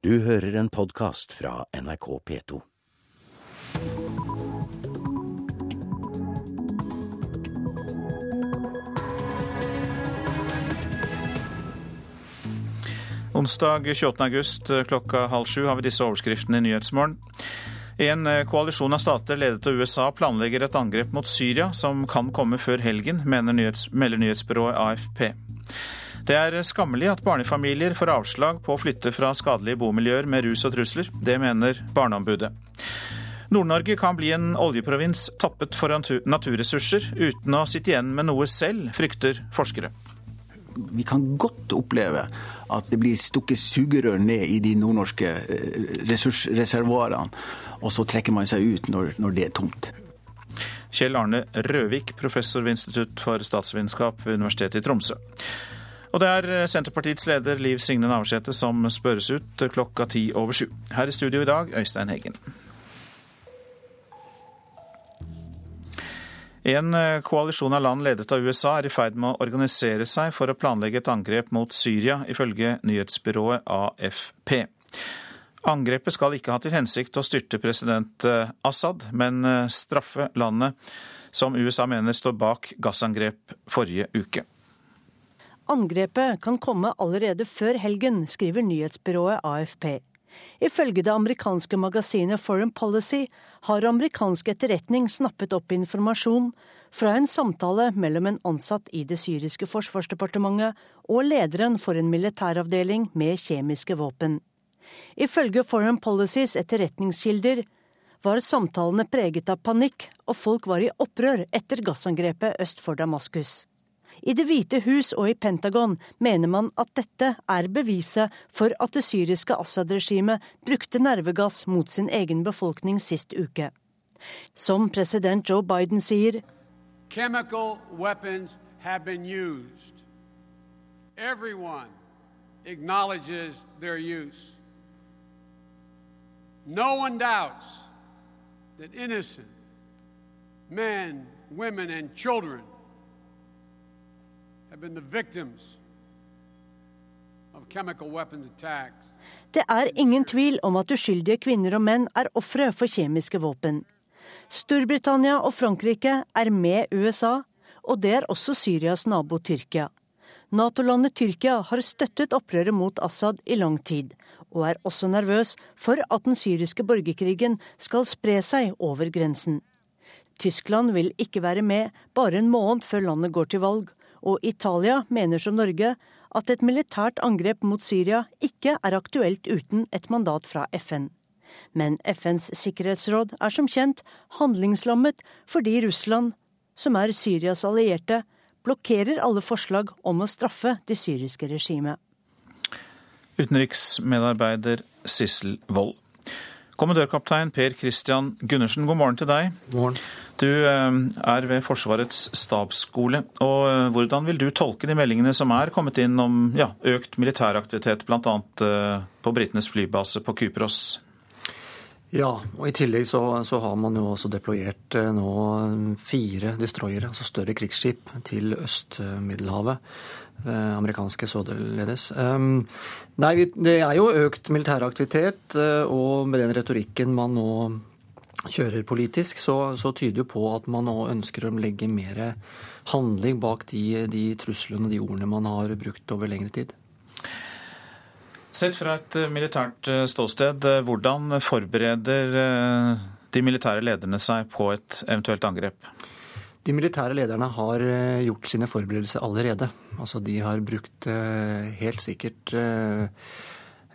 Du hører en podkast fra NRK P2. Onsdag 28. august klokka halv sju har vi disse overskriftene i Nyhetsmorgen. En koalisjon av stater ledet av USA planlegger et angrep mot Syria som kan komme før helgen, melder nyhetsbyrået AFP. Det er skammelig at barnefamilier får avslag på å flytte fra skadelige bomiljøer med rus og trusler. Det mener Barneombudet. Nord-Norge kan bli en oljeprovins tappet for naturressurser, uten å sitte igjen med noe selv, frykter forskere. Vi kan godt oppleve at det blir stukket sugerør ned i de nordnorske ressursreservoarene, og så trekker man seg ut når, når det er tomt. Kjell Arne Røvik, professor ved Institutt for statsvitenskap ved Universitetet i Tromsø. Og det er Senterpartiets leder Liv Signe Navarsete som spørres ut klokka ti over sju. Her i studio i dag, Øystein Heggen. En koalisjon av land ledet av USA er i ferd med å organisere seg for å planlegge et angrep mot Syria, ifølge nyhetsbyrået AFP. Angrepet skal ikke ha til hensikt å styrte president Assad, men straffe landet som USA mener står bak gassangrep forrige uke. Angrepet kan komme allerede før helgen, skriver nyhetsbyrået AFP. Ifølge det amerikanske magasinet Foreign Policy har amerikansk etterretning snappet opp informasjon fra en samtale mellom en ansatt i det syriske forsvarsdepartementet og lederen for en militæravdeling med kjemiske våpen. Ifølge Foreign Policies etterretningskilder var samtalene preget av panikk, og folk var i opprør etter gassangrepet øst for Damaskus. I Det hvite hus og i Pentagon mener man at dette er beviset for at det syriske Assad-regimet brukte nervegass mot sin egen befolkning sist uke. Som president Joe Biden sier Chemical weapons have been used. Everyone acknowledges their use. No one doubts that innocent men, women, and children have been the victims of chemical weapons attacks. Det er ingen tvil om at uskyldige kvinner og menn er ofre for kjemiske våpen. Storbritannia og Frankrike er med USA, og det er også Syrias nabo Tyrkia. Nato-landet Tyrkia har støttet opprøret mot Assad i lang tid, og er også nervøs for at den syriske borgerkrigen skal spre seg over grensen. Tyskland vil ikke være med bare en måned før landet går til valg, og Italia mener som Norge at et militært angrep mot Syria ikke er aktuelt uten et mandat fra FN. Men FNs sikkerhetsråd er som kjent handlingslammet fordi Russland, som er Syrias allierte, blokkerer alle forslag om å straffe det syriske regimet. Utenriksmedarbeider Sissel Wold. Kommandørkaptein Per Christian Gundersen, god morgen til deg. God morgen. Du er ved Forsvarets stabsskole. og Hvordan vil du tolke de meldingene som er kommet inn om ja, økt militæraktivitet, bl.a. på britenes flybase på Kypros? Ja, og i tillegg så, så, har man jo også deployert nå fire destroyere, altså større krigsskip, til Øst-Middelhavet. Amerikanske således. Nei, det er jo økt militær aktivitet, og med den retorikken man nå kjører politisk, så, så tyder jo på at man nå ønsker å legge mer handling bak de, de truslene og de ordene man har brukt over lengre tid. Sett fra et militært ståsted, hvordan forbereder de militære lederne seg på et eventuelt angrep? De militære lederne har gjort sine forberedelser allerede. Altså, de har brukt helt sikkert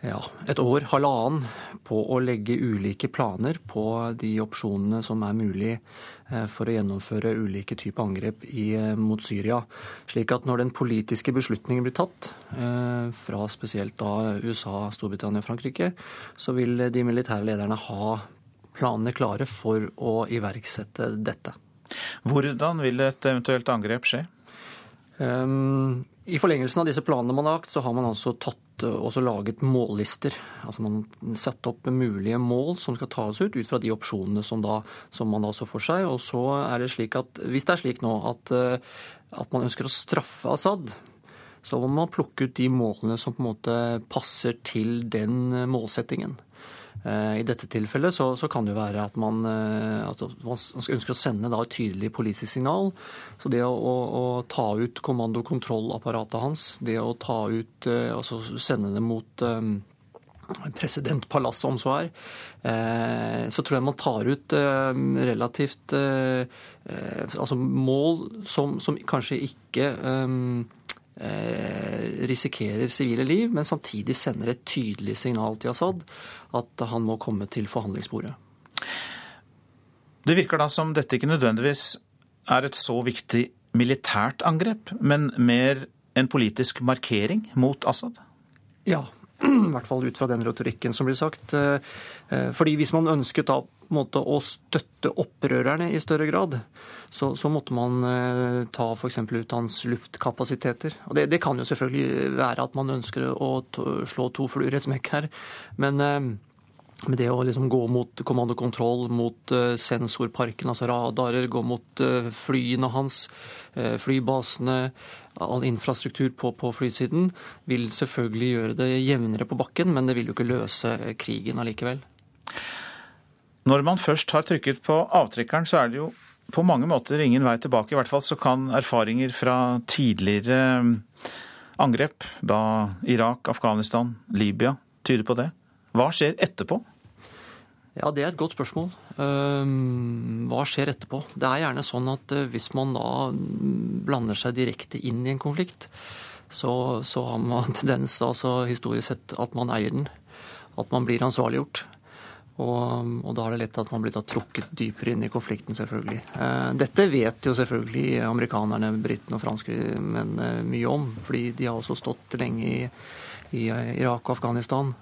ja, et år, halvannen, på å legge ulike planer på de opsjonene som er mulig for å gjennomføre ulike typer angrep i, mot Syria. Slik at når den politiske beslutningen blir tatt, fra spesielt da USA, Storbritannia og Frankrike, så vil de militære lederne ha planene klare for å iverksette dette. Hvordan vil et eventuelt angrep skje? I forlengelsen av disse planene man har lagt, så har man altså tatt også laget mållister. Altså Man har satt opp mulige mål som skal tas ut, ut fra de opsjonene som, da, som man da så for seg. Og så er det slik at hvis det er slik nå at, at man ønsker å straffe Assad, så må man plukke ut de målene som på en måte passer til den målsettingen. I dette tilfellet så, så, kan det jo være at man, at man ønsker å sende et tydelig politisk signal. Så det å, å, ta ut kommando- og kontrollapparatet hans, det å ta ut, altså sende det mot presidentpalasset, om så er, eh, så tror jeg man tar ut eh, relativt eh, Altså mål som, som kanskje ikke risikerer sivile liv, men samtidig sender et tydelig signal til Assad at han må komme til forhandlingsbordet. Det virker da som dette ikke nødvendigvis er et så viktig militært angrep, men mer en politisk markering mot Assad? Ja, i hvert fall ut fra den retorikken som blir sagt. Eh, eh, fordi hvis man ønsket da måte, å støtte opprørerne i større grad, så, så måtte man eh, ta f.eks. ut hans luftkapasiteter. Og det, det, kan jo selvfølgelig være at man ønsker å slå to fluer i et smekk her, men med det å liksom gå mot kommandokontroll, mot sensorparken, altså radarer, gå mot flyene hans, flybasene, all infrastruktur på, på, flysiden vil selvfølgelig gjøre det jevnere på bakken, men det vil jo ikke løse krigen allikevel. Når man først har trykket på avtrekkeren, så er det jo på mange måter ingen vei tilbake. I hvert fall så kan erfaringer fra tidligere mm, angrep, da Irak, Afghanistan, Libya, tyde på det. Hva skjer etterpå? Ja, Det er et godt spørsmål. Ehm, hva skjer etterpå? Det er gjerne sånn at eh, hvis man da blander seg direkte inn i en konflikt, så, så har man tendens, altså historisk sett, at man eier den. At man blir ansvarliggjort. Og, og, da er det lett at man blir da trukket dypere inn i konflikten, selvfølgelig. Eh, dette vet jo selvfølgelig amerikanerne, britene og franskmennene mye om. Fordi de har også stått lenge i, i Irak og Afghanistan.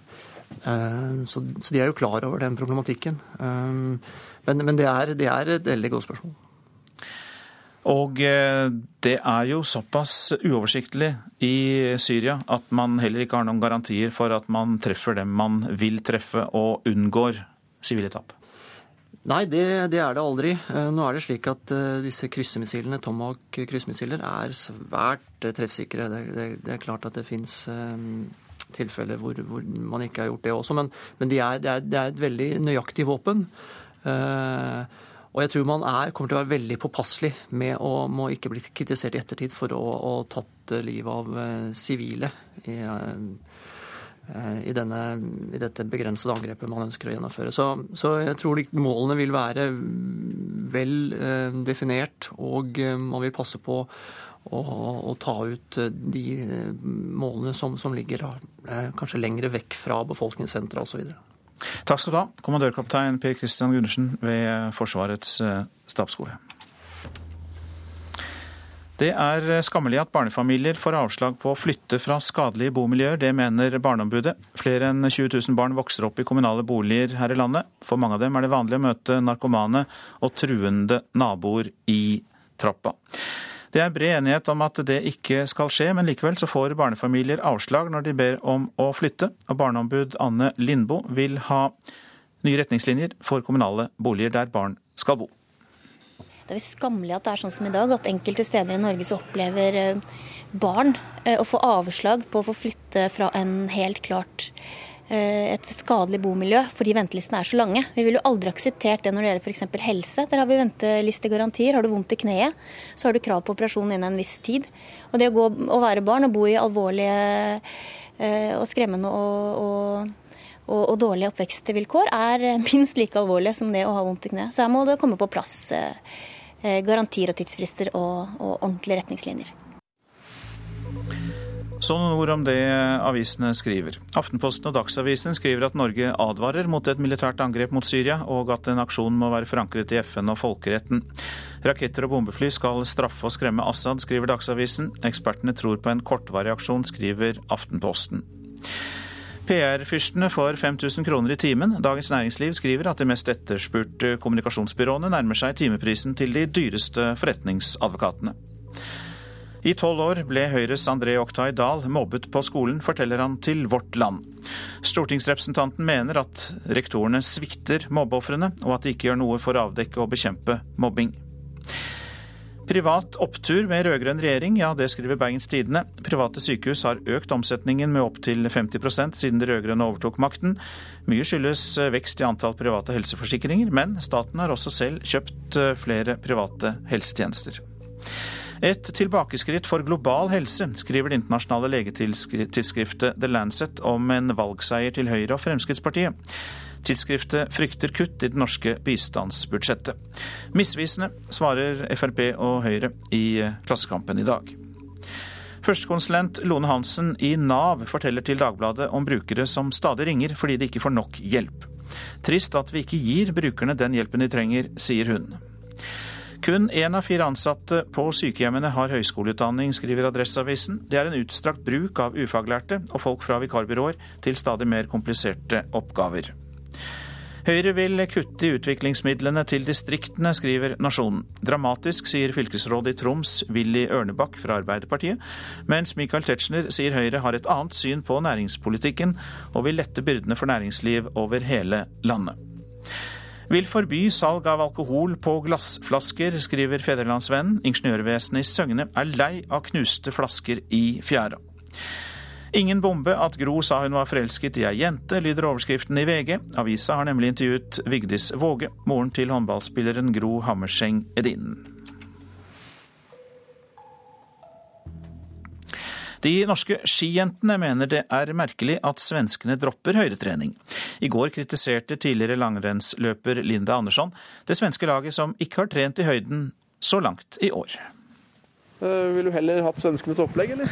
Eh, så, de er jo klar over den problematikken. Eh, men, men det, er, det, er, et veldig godt spørsmål. Og eh, det er jo såpass uoversiktlig i Syria at man heller ikke har noen garantier for at man treffer dem man vil treffe, og unngår sivile tap. Nei, det, det, er det aldri. Nå er det slik at disse kryssemissilene, Tomahawk-kryssemissiler er svært treffsikre. Det, det, det, er klart at det fins tilfeller hvor, hvor, man ikke har gjort det også. Men, men er, er, det, er, et veldig nøyaktig våpen. Uh, og jeg tror man er, kommer til å være veldig påpasselig med å må ikke bli kritisert i ettertid for å ha tatt livet av eh, sivile i, uh, i, denne, i, dette begrensede angrepet man ønsker å gjennomføre. Så, så jeg tror målene vil være vel uh, definert, og man vil passe på og, ta ut eh, de eh, målene som, som ligger eh, kanskje lengre vekk fra befolkningssentra osv. Takk skal du ha, kommandørkaptein Per Christian Gundersen ved Forsvarets stabsskole. Det er skammelig at barnefamilier får avslag på å flytte fra skadelige bomiljøer. Det mener Barneombudet. Flere enn 20 000 barn vokser opp i kommunale boliger her i landet. For mange av dem er det vanlig å møte narkomane og truende naboer i trappa. Det er bred enighet om at det ikke skal skje, men likevel så får barnefamilier avslag når de ber om å flytte. Og barneombud Anne Lindboe vil ha nye retningslinjer for kommunale boliger der barn skal bo. Det er jo skammelig at det er sånn som i dag, at enkelte steder i Norge så opplever eh, barn eh, å få avslag på å få flytte fra en helt klart et skadelig bomiljø fordi ventelistene er så lange. Vi ville jo aldri akseptert det når det gjelder f.eks. helse. Der har vi ventelistegarantier. Har du vondt i kneet, så har du krav på operasjon innen en viss tid. Og det å, gå, å være barn og bo i alvorlige eh, og skremmende og, og, og, og dårlige oppvekstvilkår er minst like alvorlig som det å ha vondt i kneet. Så her må det komme på plass eh, garantier og tidsfrister og ordentlige retningslinjer. Så noen ord om det avisene skriver. Aftenposten og Dagsavisen skriver at Norge advarer mot et militært angrep mot Syria, og at en aksjon må være forankret i FN og folkeretten. Raketter og bombefly skal straffe og skremme Assad, skriver Dagsavisen. Ekspertene tror på en kortvarig aksjon, skriver Aftenposten. PR-fyrstene får 5000 kroner i timen. Dagens Næringsliv skriver at de mest etterspurte kommunikasjonsbyråene nærmer seg timeprisen til de dyreste forretningsadvokatene. I tolv år ble Høyres André Oktay Dahl mobbet på skolen, forteller han til Vårt Land. Stortingsrepresentanten mener at rektorene svikter mobbeofrene, og at de ikke gjør noe for å avdekke og bekjempe mobbing. Privat opptur med rød-grønn regjering, ja det skriver Bergens Tidende. Private sykehus har økt omsetningen med opptil 50% siden de rød-grønne overtok makten. Mye skyldes vekst i antall private helseforsikringer, men staten har også selv kjøpt flere private helsetjenester. Et tilbakeskritt for global helse, skriver det internasjonale legetidsskriftet The Lancet om en valgseier til Høyre og Fremskrittspartiet. Tidsskriftet frykter kutt i det norske bistandsbudsjettet. Misvisende, svarer Frp og Høyre i Klassekampen i dag. Førstekonsulent Lone Hansen i Nav forteller til Dagbladet om brukere som stadig ringer fordi de ikke får nok hjelp. Trist at vi ikke gir brukerne den hjelpen de trenger, sier hun. Kun én av fire ansatte på sykehjemmene har høyskoleutdanning, skriver Adresseavisen. Det er en utstrakt bruk av ufaglærte og folk fra vikarbyråer til stadig mer kompliserte oppgaver. Høyre vil kutte i utviklingsmidlene til distriktene, skriver Nasjonen. Dramatisk, sier fylkesrådet i Troms Willy Ørnebakk fra Arbeiderpartiet, mens Michael Tetzschner sier Høyre har et annet syn på næringspolitikken og vil lette byrdene for næringsliv over hele landet vil forby salg av alkohol på glassflasker, skriver Fedrelandsvennen. Ingeniørvesenet i Søgne er lei av knuste flasker i fjæra. Ingen bombe at Gro sa hun var forelsket i ei jente, lyder overskriften i VG. Avisa har nemlig intervjuet Vigdis Våge, moren til håndballspilleren Gro Hammerseng Edinen. De norske skijentene mener det er merkelig at svenskene dropper høydetrening. I går kritiserte tidligere langrennsløper Linda Andersson det svenske laget som ikke har trent i høyden så langt i år. Uh, vil du heller hatt svenskenes opplegg, eller?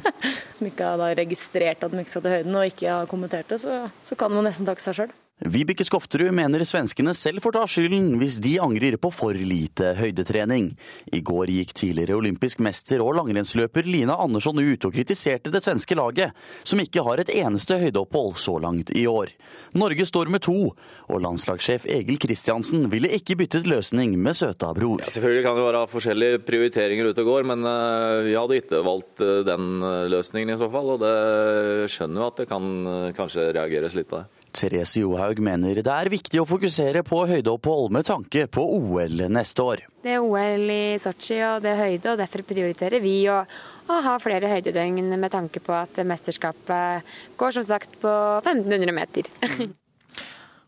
som ikke har registrert at de ikke skal til høyden og ikke har kommentert det, så, så kan man nesten takke seg sjøl. Vibeke Skofterud mener svenskene selv får ta skylden hvis de angrer på for lite høydetrening. I går gikk tidligere olympisk mester og langrennsløper Lina Andersson ut og kritiserte det svenske laget, som ikke har et eneste høydeopphold så langt i år. Norge står med to, og landslagssjef Egil Kristiansen ville ikke byttet løsning med Søta-bror. Ja, selvfølgelig kan det være forskjellige prioriteringer ute og går, men eh, vi hadde ikke valgt eh, den eh, løsningen i så fall. Og det skjønner jo at det kan kanskje reageres litt på det. Therese Johaug mener det er viktig å fokusere på høydeopphold med tanke på OL neste år. Det er OL i Sotsji og det er høyde, og derfor prioriterer vi å, å ha flere høydedøgn med tanke på at mesterskapet går som sagt på 1500 meter.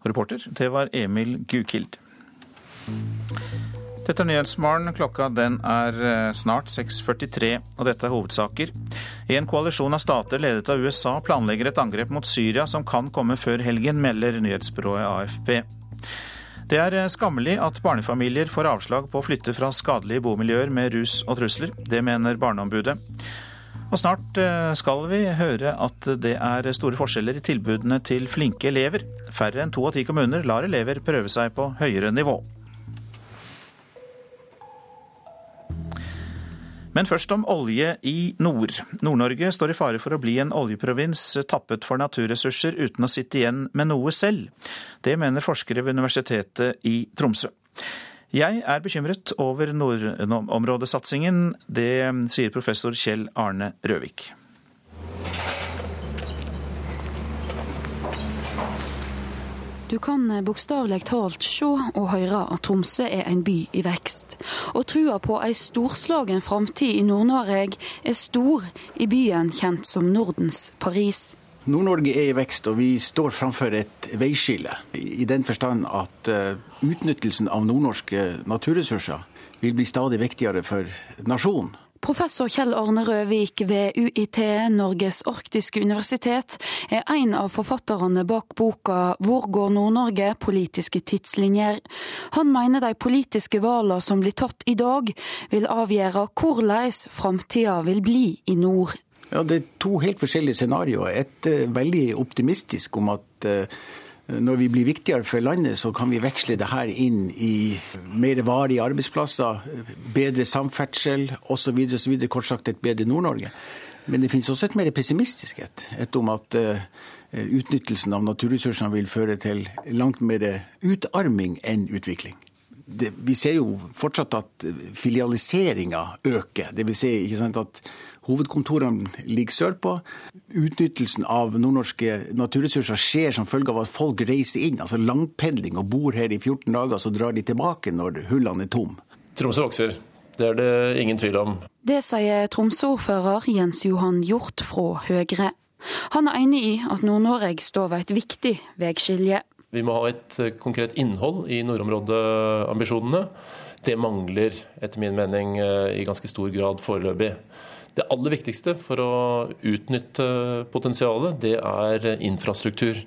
Reporter, det var Emil Gukild. Dette er Nyhetsmorgen. Klokka den er eh, snart 6.43, og dette er hovedsaker. En koalisjon av stater ledet av USA planlegger et angrep mot Syria som kan komme før helgen, melder nyhetsbyrået AFP. Det er eh, skammelig at barnefamilier får avslag på å flytte fra skadelige bomiljøer med rus og trusler. Det mener Barneombudet. Og snart eh, skal vi høre at det er store forskjeller i tilbudene til flinke elever. Færre enn to av ti kommuner lar elever prøve seg på høyere nivå. Men først om olje i nord. Nord-Norge står i fare for å bli en oljeprovins tappet for naturressurser uten å sitte igjen med noe selv. Det mener forskere ved Universitetet i Tromsø. Jeg er bekymret over nordområdesatsingen. Det sier professor Kjell Arne Røvik. Du kan eh, bokstavelig talt se og høre at Tromsø er en by i vekst. Og trua på ei storslagen framtid i Nord-Norge er stor i byen kjent som Nordens Paris. Nord-Norge er i vekst, og vi står framfor et veiskille. I den forstand at uh, utnyttelsen av nordnorske naturressurser vil bli stadig viktigere for nasjonen. Professor Kjell Arne Røvik ved UiT, Norges arktiske universitet, er en av forfatterne bak boka 'Hvor går Nord-Norge? Politiske tidslinjer'. Han mener de politiske valgene som blir tatt i dag, vil avgjøre hvordan framtida vil bli i nord. Ja, Det er to helt forskjellige scenarioer. Et uh, veldig optimistisk om at uh, når vi blir viktigere for landet, så kan vi veksle det her inn i mer varige arbeidsplasser, bedre samferdsel osv. osv. Kort sagt et bedre Nord-Norge. Men det finnes også et mer pessimistisk et. Et om at uh, utnyttelsen av naturressursene vil føre til langt mer utarming enn utvikling. Det, vi ser jo fortsatt at filialiseringa øker. Det vil si ikke sant, at Hovedkontorene ligger sørpå. Utnyttelsen av nordnorske naturressurser skjer som følge av at folk reiser inn, altså langpendling, og bor her i 14 dager, så drar de tilbake når hullene er tomme. Tromsø vokser. Det er det ingen tvil om. Det sier Tromsø-ordfører Jens Johan Hjort fra Høyre. Han er enig i at Nord-Norge står ved et viktig veiskilje. Vi må ha et eh, konkret innhold i nordområdeambisjonene. Det mangler etter min mening eh, i ganske stor grad foreløpig. Det aller viktigste for å utnytte potensialet, det er infrastruktur.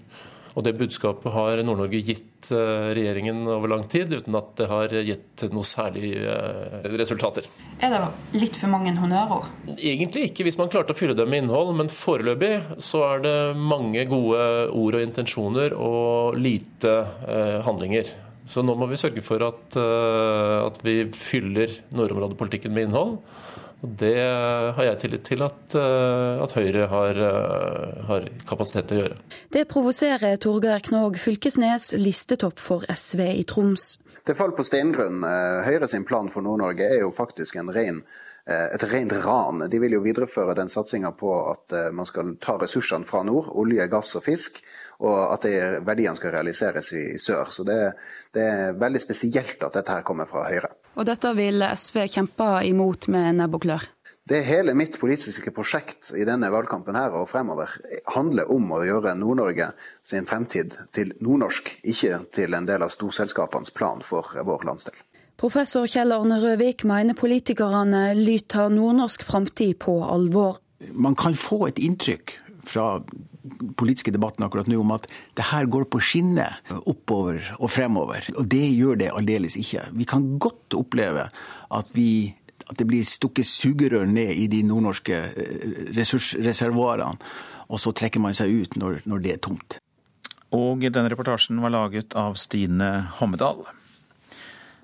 Og Det budskapet har Nord-Norge gitt eh, regjeringen over lang tid, uten at det har gitt noe særlig eh, resultater. Er det litt for mange honnørord? Egentlig ikke, hvis man klarte å fylle dem med innhold. Men foreløpig så er det mange gode ord og intensjoner og lite eh, handlinger. Så nå må vi sørge for at, at vi fyller nordområdepolitikken med innhold. Og Det har jeg tillit til at, eh, at Høyre har, eh, har, kapasitet til å gjøre. Det provoserer Torgeir Knag Fylkesnes, listetopp for SV i Troms. Det faller på steingrunn. Eh, Høyre sin plan for Nord-Norge er jo faktisk en ren et rent ran. De vil jo videreføre den satsinga på at man skal ta ressursene fra nord, olje, gass og fisk, og at verdiene skal realiseres i, i sør. Så det, det, er veldig spesielt at dette her kommer fra Høyre. Og dette vil SV kjempe imot med nebb og klør? Det hele mitt politiske prosjekt i denne valgkampen her og fremover handler om å gjøre Nord-Norge sin fremtid til nordnorsk, ikke til en del av storselskapenes plan for vår landsdel. Professor Kjell Arne Røvik mener politikerne lytter nordnorsk framtid på alvor. Man kan få et inntrykk fra politiske debatten akkurat nå om at det her går på skinner oppover og fremover. Og det gjør det aldeles ikke. Vi kan godt oppleve at, vi, at det blir stukket sugerør ned i de nordnorske eh, ressursreservoarene, og så trekker man seg ut når, når det er tomt. Og denne reportasjen var laget av Stine Hommedal.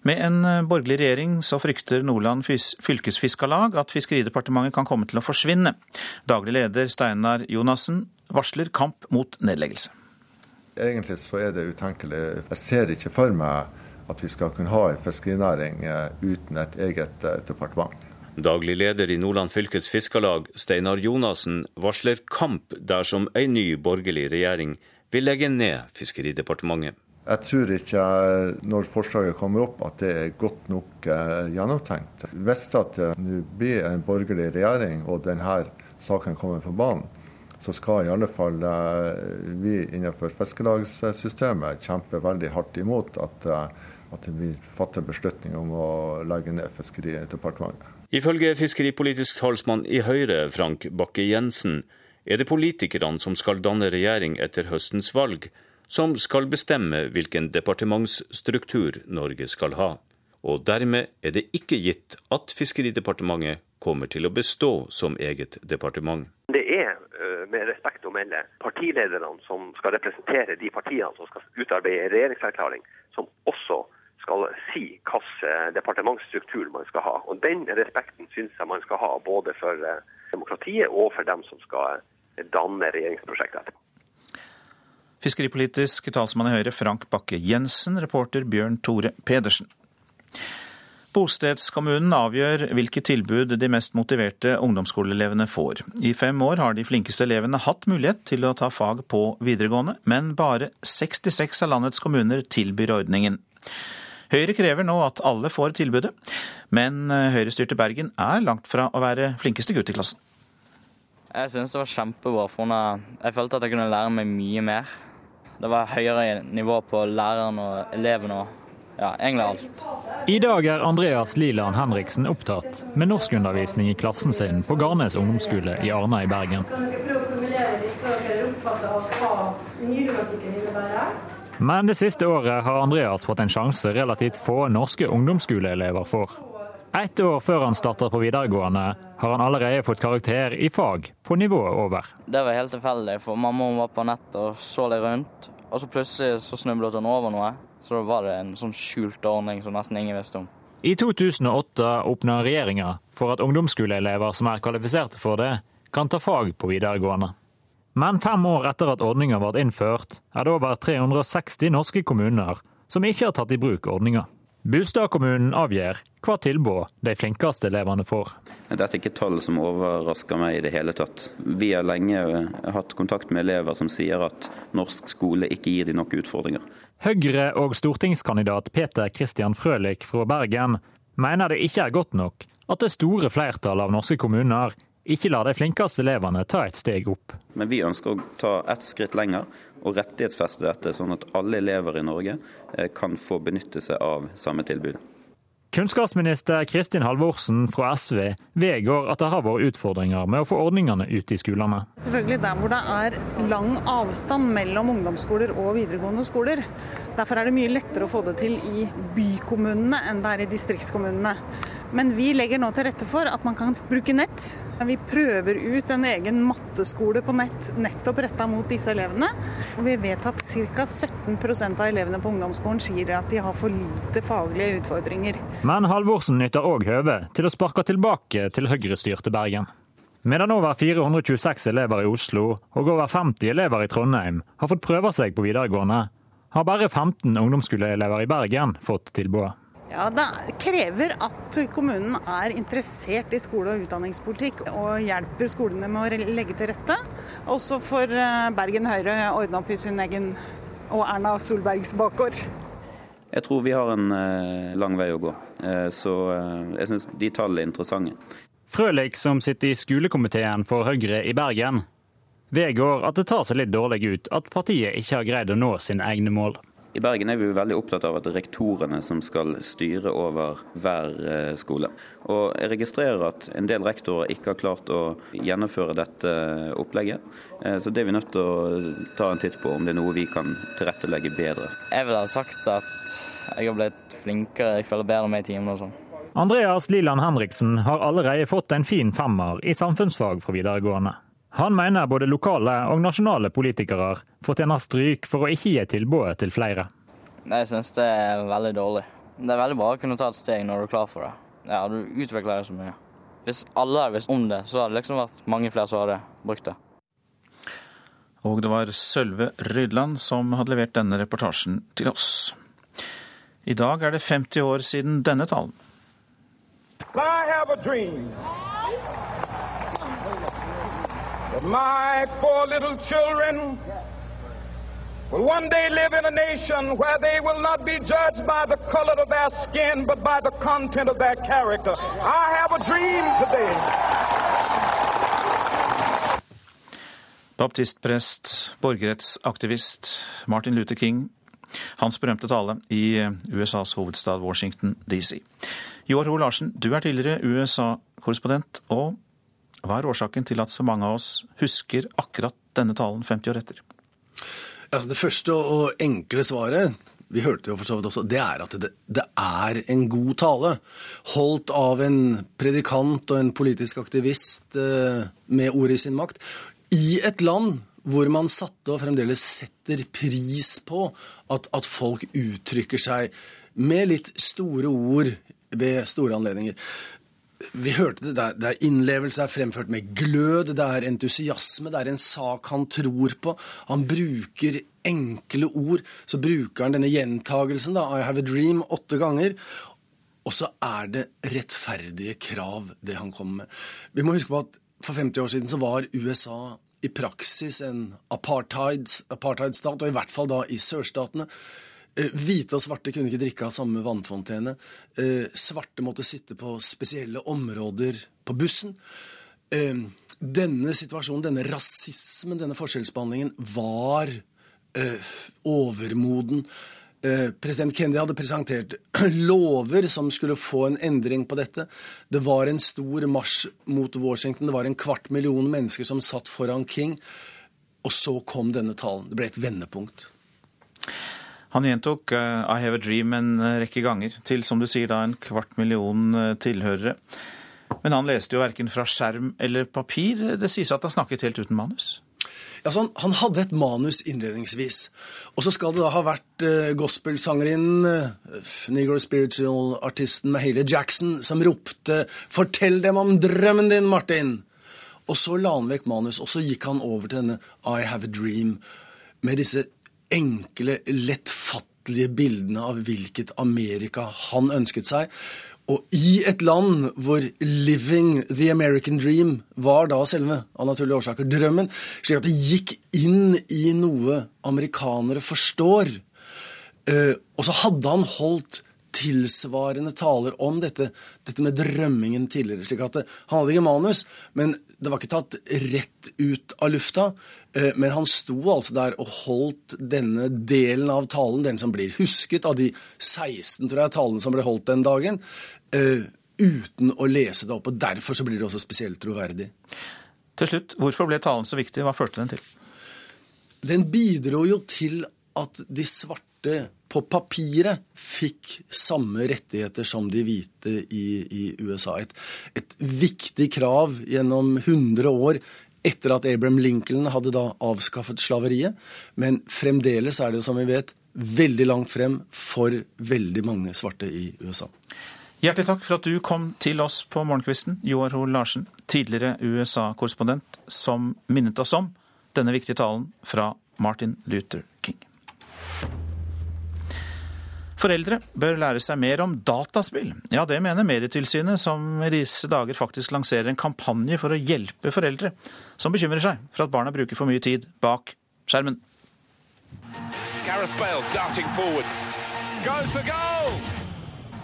Med en eh, borgerlig regjering så frykter Nordland fylkesfiskarlag at Fiskeridepartementet kan komme til å forsvinne. Daglig leder Steinar Jonassen varsler kamp mot nedleggelse. Egentlig så er det utenkelig. Jeg ser ikke for meg at vi skal kunne ha en fiskerinæring eh, uten et eget eh, departement. Daglig leder i Nordland fylkes fiskarlag, Steinar Jonassen, varsler kamp dersom en ny borgerlig regjering vil legge ned Fiskeridepartementet. Jeg tror ikke når forslaget kommer opp at det er godt nok eh, gjennomtenkt. Hvis det nå blir en borgerlig regjering og denne saken kommer på banen, så skal i alle fall eh, vi innenfor fiskelagssystemet kjempe veldig hardt imot at, eh, at vi fatter beslutning om å legge ned Fiskeridepartementet. Ifølge fiskeripolitisk talsmann i Høyre, Frank Bakke-Jensen, er det politikerne som skal danne regjering etter høstens valg, som skal bestemme hvilken departementsstruktur Norge skal ha. Og dermed er det ikke gitt at Fiskeridepartementet kommer til å bestå som eget departement. Det er eh, med respekt å melde partilederne som skal representere de partiene som skal utarbeide regjeringserklæring, som også skal si hvilken eh, departementsstruktur man skal ha. Og Den respekten syns jeg man skal ha både for eh, demokratiet og for dem som skal danne regjeringsprosjektet etterpå. Fiskeripolitisk talsmann i Høyre Frank Bakke Jensen, reporter Bjørn Tore Pedersen. Bostedskommunen avgjør hvilke tilbud de mest motiverte ungdomsskoleelevene får. I fem år har de flinkeste elevene hatt mulighet til å ta fag på videregående, men bare 66 av landets kommuner tilbyr ordningen. Høyre krever nå at alle får tilbudet, men høyrestyrte Bergen er langt fra å være flinkeste gutt i klassen. Jeg synes det var kjempebra, for jeg følte at jeg kunne lære meg mye mer. Det var høyere nivå på læreren og elevene og ja, egentlig alt. I dag er Andreas Liland Henriksen opptatt med norskundervisning i klassen sin på Garnes ungdomsskole i Arna i Bergen. Men det siste året har Andreas fått en sjanse relativt få norske ungdomsskoleelever får. Ett år før han starter på videregående, har han allerede fått karakter i fag på nivået over. Det var helt tilfeldig, for mamma var på nett og så litt rundt. Og så plutselig så snublet hun over noe. Så da var det en sånn skjult ordning som nesten ingen visste om. I 2008 åpna regjeringa for at ungdomsskoleelever som er kvalifiserte for det, kan ta fag på videregående. Men fem år etter at ordninga ble innført, er det over 360 norske kommuner som ikke har tatt i bruk ordninga. Bustad kommunen avgjør hva tilbud de flinkeste elevene får. Dette er ikke tall som overrasker meg i det hele tatt. Vi har lenge hatt kontakt med elever som sier at norsk skole ikke gir dem nok utfordringer. Høyre- og stortingskandidat Peter Christian Frølich fra Bergen mener det ikke er godt nok at det store flertallet av norske kommuner ikke lar de flinkeste elevene ta et steg opp. Men vi ønsker å ta ett skritt lenger og rettighetsfeste dette, sånn at alle elever i Norge eh, kan få benytte seg av samme tilbud. Kunnskapsminister Kristin Halvorsen fra SV vedgår at det har vært utfordringer med å få ordningene ut i skolene. Selvfølgelig der hvor det er lang avstand mellom ungdomsskoler og videregående skoler. Derfor er det mye lettere å få det til i bykommunene enn det er i distriktskommunene. Men vi legger nå til rette for at man kan bruke nett. Vi prøver ut en egen matteskole på nett nettopp retta mot disse elevene. Og vi vet at ca. 17% av elevene på ungdomsskolen sier at de har for lite faglige utfordringer. Men Halvorsen nytter òg høvet til å sparke tilbake til høyrestyrte Bergen. Medan over 426 elever i Oslo og over 50 elever i Trondheim har fått prøve seg på videregående, har bare 15 ungdomsskoleelever i Bergen fått tilbudet. Ja, Det krever at kommunen er interessert i skole- og utdanningspolitikk og hjelper skolene med å legge til rette. Også for eh, Bergen Høyre ordne opp i sin egen og Erna Solbergs bakgård. Jeg tror vi har en eh, lang vei å gå, eh, så jeg syns de tallene er interessante. Frølik, som sitter i skolekomiteen for Høyre i Bergen, vedgår at det tar seg litt dårlig ut at partiet ikke har greid å nå sine egne mål. I Bergen er vi veldig opptatt av at det er rektorene som skal styre over hver eh, skole. Og Jeg registrerer at en del rektorer ikke har klart å gjennomføre dette opplegget. Eh, så det er vi nødt til å ta en titt på, om det er noe vi kan tilrettelegge bedre. Jeg ville ha sagt at jeg har blitt flinkere, jeg føler bedre med i timen og sånn. Andreas Liland Henriksen har allerede fått en fin femmer i samfunnsfag fra videregående. Han mener både lokale og nasjonale politikere fortjener stryk for å ikke gi tilbudet til flere. Jeg syns det er veldig dårlig. Det er veldig bra å kunne ta et steg når du er klar for det. Ja, Du utvikler deg så mye. Hvis alle hadde visst om det, så hadde det liksom vært mange flere som hadde brukt det. Og det var Sølve Rydland som hadde levert denne reportasjen til oss. I dag er det 50 år siden denne talen. I have a dream. That my four little children will one day live in a nation where they will not be judged by the color of their skin, but by the content of their character. I have a dream today. Baptistprest, borgerrettsaktivist Martin Luther King. Hans berømte tale i USAs hovedstad Washington DC. Joar Ho Larsen, du er tidligere USA-korrespondent og hva er årsaken til at så mange av oss husker akkurat denne talen 50 år etter? Altså det første og enkle svaret vi hørte jo for så vidt også, det er at det, det, er en god tale. Holdt av en predikant og en politisk aktivist eh, med ordet i sin makt. I et land hvor man satte og fremdeles setter pris på at, at folk uttrykker seg med litt store ord ved store anledninger vi hørte det, det er innlevelse, er fremført med glød, det er entusiasme, det er en sak han tror på. Han bruker enkle ord. Så bruker han denne gjentagelsen, da, I have a dream, åtte ganger. Og så er det rettferdige krav, det han kommer med. Vi må huske på at for 50 år siden så var USA i praksis en apartheidstat, apartheid og i hvert fall da i sørstatene. Eh, hvite og svarte kunne ikke drikke av samme vannfontene. Eh, svarte måtte sitte på spesielle områder på bussen. Eh, denne situasjonen, denne rasismen, denne forskjellsbehandlingen, var overmoden. President Kennedy hadde presentert lover som skulle få en endring på dette. Det var en stor marsj mot Washington. Det var en kvart million mennesker som satt foran King. Og så kom denne talen. Det ble et vendepunkt. Han gjentok uh, I have a dream en eh, rekke ganger, til som du sier da en kvart million uh, tilhørere. Men han leste jo verken fra skjerm eller papir. Det sies at han snakket helt uten manus. Ja, han, han, hadde et manus innledningsvis. Og så skal det da ha vært eh, gospelsangerinnen, Negro Spiritual-artisten Mahalia Jackson, som ropte 'Fortell dem om drømmen din, Martin'. Og så la han vekk manus, og så gikk han over til denne 'I have a dream' med disse enkle, lettfattelige bildene av hvilket Amerika han ønsket seg. Og i et land hvor 'living the American dream' var da selve av naturlige årsaker drømmen, slik at det gikk inn i noe amerikanere forstår. Uh, og så hadde han holdt tilsvarende taler om dette, dette med drømmingen tidligere. slik at Han hadde ikke manus, men det var ikke tatt rett ut av lufta. Eh, men han sto altså der og holdt denne delen av talen, den som blir husket av de 16 tror jeg, talene som ble holdt den dagen, eh, uten å lese det opp. og Derfor så blir det også spesielt troverdig. Til slutt, Hvorfor ble talen så viktig? Hva førte den til? Den bidro jo til at de svarte på papiret fikk samme rettigheter som de hvite i, i USA. Et, et, viktig krav gjennom 100 år etter at Abraham Lincoln hadde da avskaffet slaveriet. Men fremdeles er det jo, som vi vet, veldig langt frem for veldig mange svarte i USA. Hjertelig takk for at du kom til oss på morgenkvisten, Joar Hoel Larsen, tidligere USA-korrespondent, som minnet oss om denne viktige talen fra Martin Luther King. Foreldre bør lære seg mer om dataspill. Ja, det mener Medietilsynet, som i disse dager faktisk lanserer en kampanje for å hjelpe foreldre som bekymrer seg for at barna bruker for mye tid bak skjermen.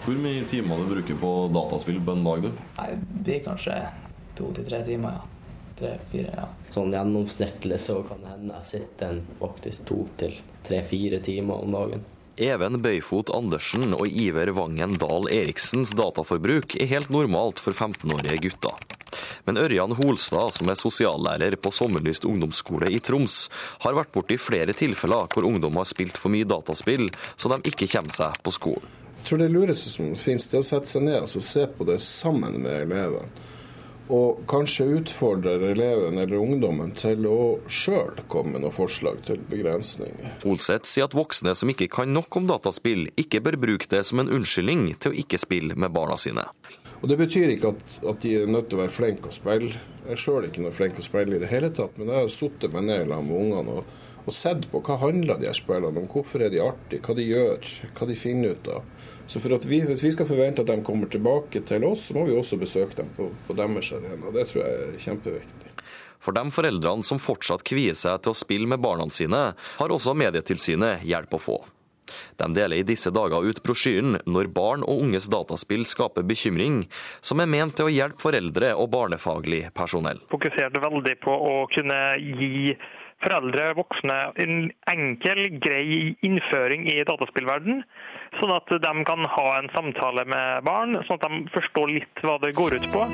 Hvor mye timer du bruker på dataspill på en dag? du? Nei, Det blir kanskje to til tre timer, ja. Tre-fire, ja. Sånn gjennomsnittlig så kan det hende jeg sitter en faktisk to til tre-fire timer om dagen. Even Bøyfot Andersen og Iver Vangen Dahl Eriksens dataforbruk er helt normalt for 15-årige gutter. Men Ørjan Holstad, som er sosiallærer på Sommerlyst ungdomsskole i Troms, har vært borti flere tilfeller hvor ungdom har spilt for mye dataspill, så de ikke kommer seg på skolen. Jeg tror det lureste som finnes, det er å sette seg ned og se på det sammen med elevene og kanskje utfordrer eleven eller ungdommen til å sjøl komme med noen forslag til begrensninger. Olseth sier at voksne som ikke kan nok om dataspill, ikke bør bruke det som en unnskyldning til å ikke spille med barna sine. Og Det betyr ikke at, at de er nødt til å være flinke å spille. Jeg er sjøl ikke noe flink å spille i det hele tatt, men jeg har sittet meg ned med ungene og, og sett på hva handler de her spillene om, hvorfor er de artige, hva de gjør, hva de finner ut av. Så for at vi, Hvis vi skal forvente at de kommer tilbake til oss, så må vi også besøke dem på, på deres arena. Det tror jeg er kjempeviktig. For de foreldrene som fortsatt kvier seg til å spille med barna sine, har også Medietilsynet hjelp å få. De deler i disse dager ut brosjyren 'Når barn og unges dataspill skaper bekymring', som er ment til å hjelpe foreldre og barnefaglig personell. Fokuserte veldig på å kunne gi foreldre, voksne, en enkel, grei innføring i dataspillverden. Sånn at de kan ha en samtale med barn, sånn at de forstår litt hva det går ut på.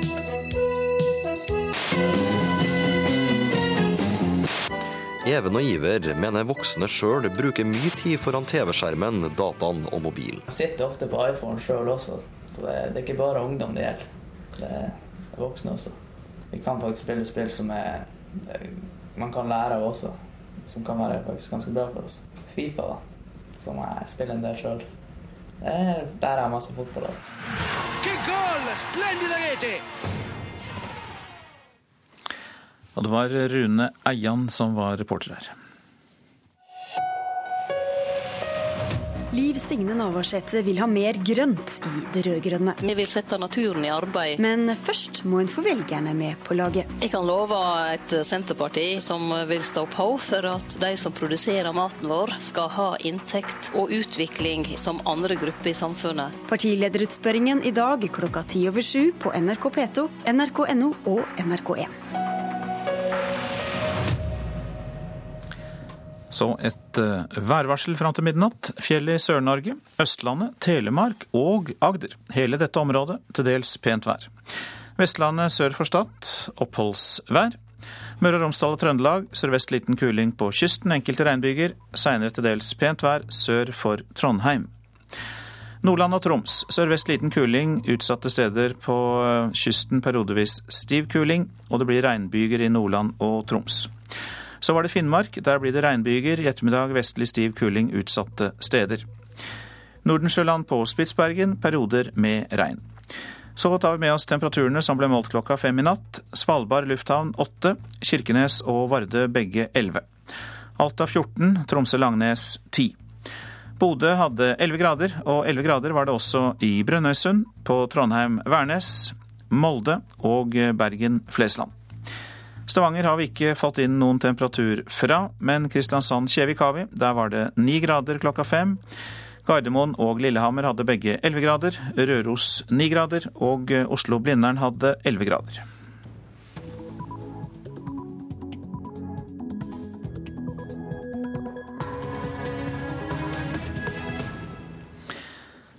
Even og Iver mener voksne sjøl bruker mye tid foran TV-skjermen, dataen og mobilen. Jeg sitter ofte på iPhone sjøl også, så det er, ikke bare ungdom det gjelder. Det er, voksne også. Vi kan faktisk spille spill som er, man kan lære av også, som kan være faktisk ganske bra for oss. Fifa, da, som jeg spiller en del sjøl. Der er masse fotball. Che gol! Splendida rete! Og det var Rune Eian som var reporter her. Liv Signe Navarsete vil ha mer grønt i det rød-grønne. Vi vil sette naturen i arbeid. Men først må en få velgerne med på laget. Jeg kan love et Senterparti som vil stå på for at de som produserer maten vår, skal ha inntekt og utvikling som andre grupper i samfunnet. Partilederutspørringen i dag klokka ti over sju på NRK P2, nrk.no og NRK1. Så et uh, værvarsel fram til midnatt. Fjell i Sør-Norge, Østlandet, Telemark og Agder. Hele dette området til dels pent vær. Vestlandet sør for Stad oppholdsvær. Møre og Romsdal og Trøndelag sørvest liten kuling på kysten, enkelte regnbyger. Seinere til dels pent vær sør for Trondheim. Nordland og Troms sørvest liten kuling, utsatte steder på eh, kysten periodevis stiv kuling, og det blir regnbyger i Nordland og Troms. Så var det Finnmark. Der blir det regnbyger. I ettermiddag vestlig stiv kuling utsatte steder. Nordensjøland på Spitsbergen perioder med regn. Så tar vi med oss temperaturene som ble målt klokka fem i natt. Svalbard lufthavn åtte, Kirkenes og Vardø begge elleve. Alta 14, Tromsø-Langnes 10. Bodø hadde 11 grader, og 11 grader var det også i Brønnøysund, på Trondheim-Værnes, Molde og Bergen-Flesland. Stavanger har vi ikke fått inn noen temperatur fra, men Kristiansand-Kjevik har vi. Der var det ni grader klokka fem. Gardermoen og Lillehammer hadde begge 11 grader, Røros 9 grader og Oslo-Blindern hadde 11 grader.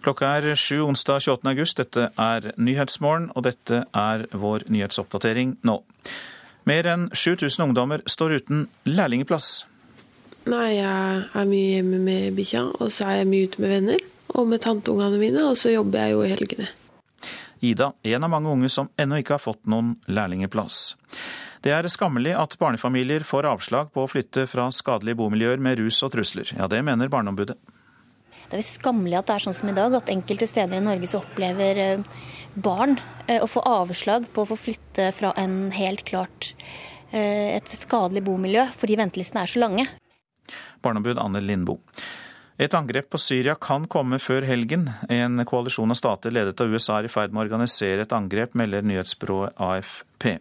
Klokka er sju onsdag 28. august. Dette er Nyhetsmorgen, og dette er vår nyhetsoppdatering nå. Mer enn 7000 ungdommer står uten lærlingeplass. Nei, jeg er mye hjemme med bikkja, og så er jeg mye ute med venner og med tanteungene mine, og så jobber jeg jo i helgene. Ida, en av mange unge som ennå ikke har fått noen lærlingeplass. Det er skammelig at barnefamilier får avslag på å flytte fra skadelige bomiljøer med rus og trusler. Ja, det mener Barneombudet. Det er skammelig at det er sånn som i dag, at enkelte steder i Norge så opplever eh, barn eh, å få avslag på å få flytte fra en helt klart eh, et skadelig bomiljø, fordi ventelistene er så lange. Barneombud Anne Lindboe. Et angrep på Syria kan komme før helgen. En koalisjon av stater ledet av USA er i ferd med å organisere et angrep, melder nyhetsbyrået AFP.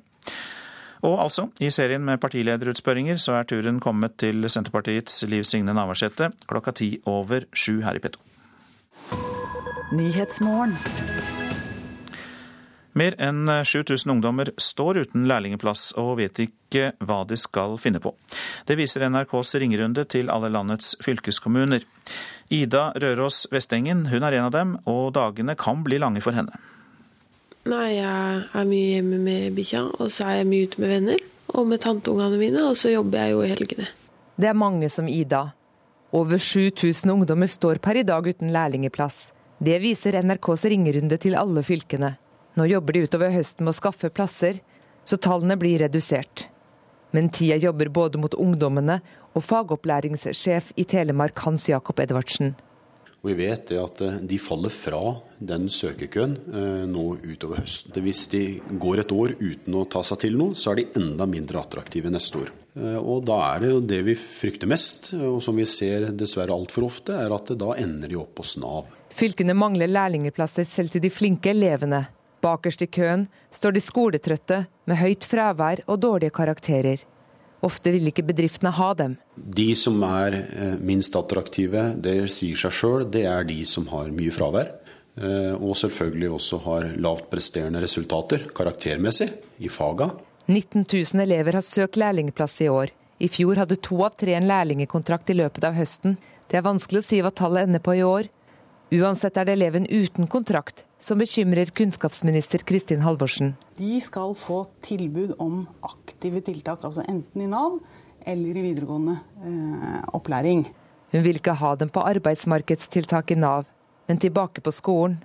Og altså, i serien med partilederutspørringer så er turen kommet til Senterpartiets Liv Signe Navarsete klokka ti over sju her i P2. Mer enn 7000 ungdommer står uten lærlingeplass og vet ikke hva de skal finne på. Det viser NRKs ringerunde til alle landets fylkeskommuner. Ida Røros Vestengen hun er en av dem, og dagene kan bli lange for henne. Nei, jeg er mye hjemme med bikkja, og så er jeg mye ute med venner og med tanteungene mine, og så jobber jeg jo i helgene. Det er mange som Ida. Over 7000 ungdommer står per i dag uten lærlingeplass. Det viser NRKs ringerunde til alle fylkene. Nå jobber de utover høsten med å skaffe plasser, så tallene blir redusert. Men tida jobber både mot ungdommene og fagopplæringssjef i Telemark Hans Jakob Edvardsen. Vi vet at eh, de faller fra den søkekøen eh, nå utover høsten. Hvis de går et år uten å ta seg til noe, så er de enda mindre attraktive neste år. Eh, og da er det jo det vi frykter mest, og som vi ser dessverre altfor ofte, er at da ender de opp hos Nav. Fylkene mangler lærlingplasser selv til de flinke elevene. Bakerst i køen står de skoletrøtte med høyt fravær og dårlige karakterer. Ofte vil ikke bedriftene ha dem. De som er eh, minst attraktive, det sier seg sjøl, det er de som har mye fravær. Eh, og selvfølgelig også har lavt presterende resultater karaktermessig i faga. 19 000 elever har søkt lærlingplass i år. I fjor hadde to av tre en lærlingekontrakt i løpet av høsten. Det er vanskelig å si hva tallet ender på i år. Uansett er det eleven uten kontrakt som bekymrer kunnskapsminister Kristin Halvorsen. De skal få tilbud om aktive tiltak, altså enten i Nav eller i videregående eh, opplæring. Hun vil ikke ha dem på arbeidsmarkedstiltak i Nav, men tilbake på skolen.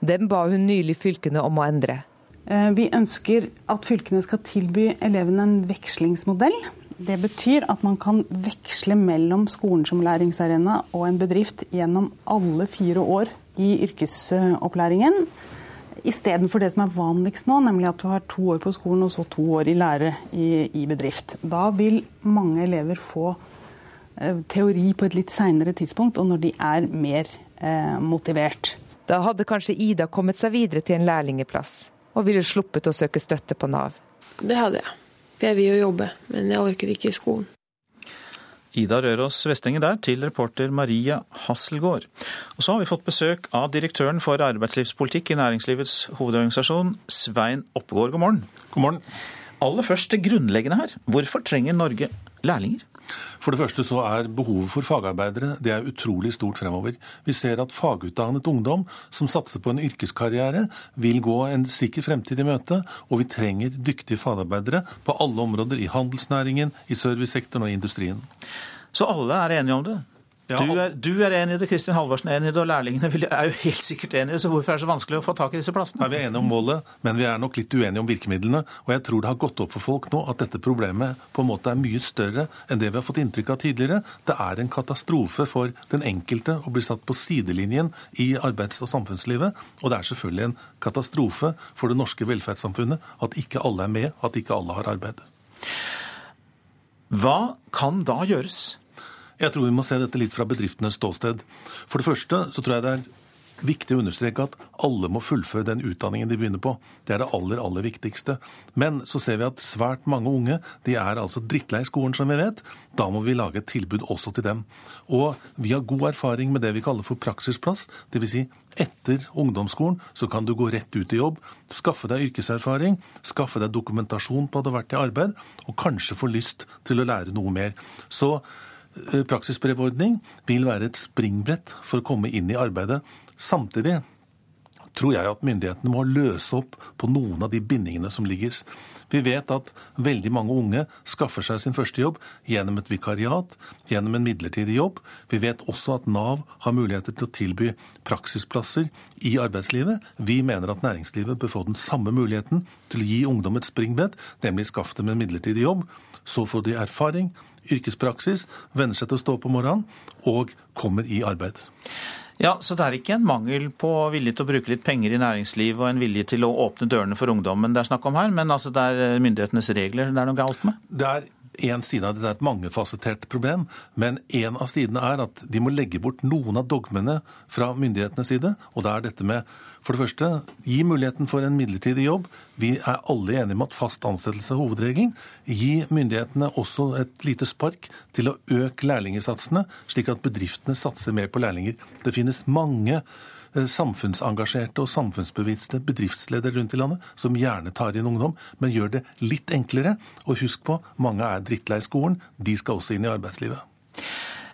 Dem ba hun nylig fylkene om å endre. Eh, vi ønsker at fylkene skal tilby elevene en vekslingsmodell det betyr at man kan veksle mellom skolen som læringsarena og en bedrift gjennom alle fire år i yrkesopplæringen. Istedenfor det som er vanligst nå, nemlig at du har to år på skolen og så to år i lære i, i bedrift. Da vil mange elever få eh, teori på et litt seinere tidspunkt, og når de er mer eh, motivert. Da hadde kanskje Ida kommet seg videre til en lærlingeplass, og ville sluppet å søke støtte på Nav. Det hadde jeg. For jeg vil jo jobbe, men jeg orker ikke i skolen. Ida Røros Vestenge der, til reporter Maria Hasselgaard. Og så har vi fått besøk av direktøren for arbeidslivspolitikk i Næringslivets hovedorganisasjon, Svein Oppegård. God morgen. God morgen. Aller først det grunnleggende her. Hvorfor trenger Norge lærlinger? For det første så er behovet for fagarbeidere det er utrolig stort fremover. Vi ser at fagutdannet ungdom som satser på en yrkeskarriere, vil gå en sikker fremtid i møte. Og vi trenger dyktige fagarbeidere på alle områder i handelsnæringen, i servicesektoren og i industrien. Så alle er enige om det? Ja. Du, er, du, er, enig i det, Kristin Halvorsen er enig i det, og lærlingene er jo helt sikkert enig i det. Så hvorfor er det så vanskelig å få tak i disse plassene? Nei, vi er enige om målet, men vi er nok litt uenige om virkemidlene. Og jeg tror det har gått opp for folk nå at dette problemet på en måte er mye større enn det vi har fått inntrykk av tidligere. Det er en katastrofe for den enkelte å bli satt på sidelinjen i arbeids- og samfunnslivet. Og det er selvfølgelig en katastrofe for det norske velferdssamfunnet at ikke alle er med, at ikke alle har arbeid. Hva kan da gjøres? Jeg tror vi må se dette litt fra bedriftenes ståsted. For det første så tror jeg det er viktig å understreke at alle må fullføre den utdanningen de begynner på. Det er det aller, aller viktigste. Men så ser vi at svært mange unge de er altså drittlei skolen, som vi vet. Da må vi lage et tilbud også til dem. Og vi har god erfaring med det vi kaller for praksisplass. Dvs. Si etter ungdomsskolen så kan du gå rett ut i jobb, skaffe deg yrkeserfaring, skaffe deg dokumentasjon på at du har vært i arbeid, og kanskje få lyst til å lære noe mer. Så praksisbrevordning vil være et springbrett for å komme inn i arbeidet. Samtidig tror jeg at myndighetene må løse opp på noen av de bindingene som ligges. Vi vet at veldig mange unge skaffer seg sin første jobb gjennom et vikariat, gjennom en midlertidig jobb. Vi vet også at Nav har muligheter til å tilby praksisplasser i arbeidslivet. Vi mener at næringslivet bør få den samme muligheten til å gi ungdom et springbrett, nemlig skaff dem en midlertidig jobb. Så får de erfaring, yrkespraksis, venner seg til å stå opp om morgenen og kommer i arbeid. Ja, Så det er ikke en mangel på vilje til å bruke litt penger i næringsliv og en vilje til å åpne dørene for ungdommen det er snakk om her, men altså det er eh, myndighetenes regler det er noe galt med? Det er en side av det, det er et mangefasettert problem, men en av sidene er at de må legge bort noen av dogmene fra myndighetenes side. Og da er dette med for det første, gi muligheten for en midlertidig jobb. Vi er alle enige om at fast ansettelse er hovedregelen. Gi myndighetene også et lite spark til å øke lærlingesatsene, slik at bedriftene satser mer på lærlinger. Det finnes mange eh, samfunnsengasjerte og samfunnsbevisste bedriftsledere rundt i landet som gjerne tar inn ungdom, men gjør det litt enklere. Og husk på, mange er drittlei skolen. De skal også inn i arbeidslivet.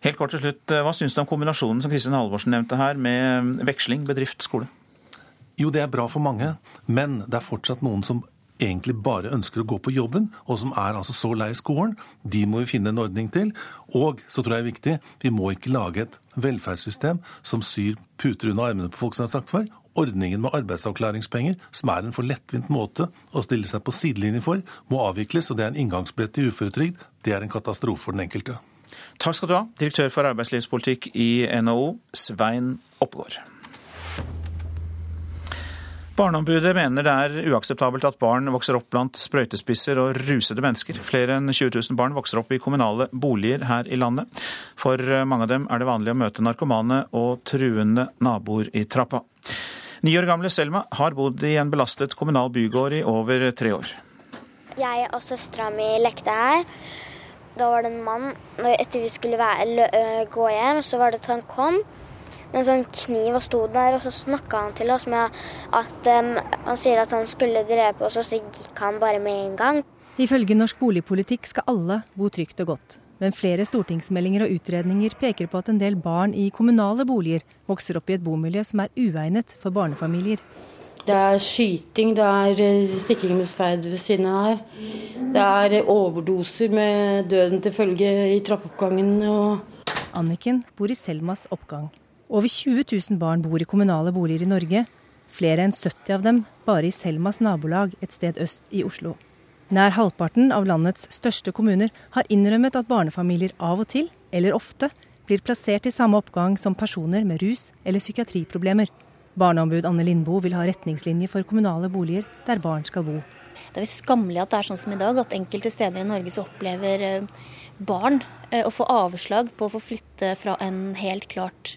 Helt kort til slutt, Hva syns du om kombinasjonen som Kristin Halvorsen nevnte her, med veksling bedrift-skole? Jo, det er bra for mange, men det er fortsatt noen som egentlig bare ønsker å gå på jobben, og som er altså så lei skolen. De må vi finne en ordning til. Og så tror jeg det er viktig, vi må ikke lage et velferdssystem som syr puter under armene på folk, som har sagt før. Ordningen med arbeidsavklaringspenger, som er en for lettvint måte å stille seg på sidelinjen for, må avvikles, og det er en inngangsbrett til uføretrygd. Det er en katastrofe for den enkelte. Takk skal du ha, direktør for arbeidslivspolitikk i NHO, Svein Oppegård. Barneombudet mener det er uakseptabelt at barn vokser opp blant sprøytespisser og rusede mennesker. Flere enn 20 000 barn vokser opp i kommunale boliger her i landet. For mange av dem er det vanlig å møte narkomane og truende naboer i trappa. Ni år gamle Selma har bodd i en belastet kommunal bygård i over tre år. Jeg og søstera mi lekte her. Da var det en mann Etter vi skulle være, gå hjem, så var det at han kom en sånn kniv og sto der, og så snakka han til oss med at um, han sier at han skulle drepe oss, og så gikk han bare med en gang. Ifølge norsk boligpolitikk skal alle bo trygt og godt. Men flere stortingsmeldinger og utredninger peker på at en del barn i kommunale boliger vokser opp i et bomiljø som er uegnet for barnefamilier. Det er skyting, det er eh, stikking med sverd ved siden av her. Det er overdoser med døden til følge i trappeoppgangen. Og... Anniken bor i Selmas oppgang. Over 20 000 barn bor i kommunale boliger i Norge. Flere enn 70 av dem bare i Selmas nabolag et sted øst i Oslo. Nær halvparten av landets største kommuner har innrømmet at barnefamilier av og til, eller ofte, blir plassert i samme oppgang som personer med rus- eller psykiatriproblemer. Barneombud Anne Lindboe vil ha retningslinjer for kommunale boliger der barn skal bo. Det er skammelig at det er sånn som i dag, at enkelte steder i Norge så opplever eh, barn eh, å få avslag på å få flytte fra en helt klart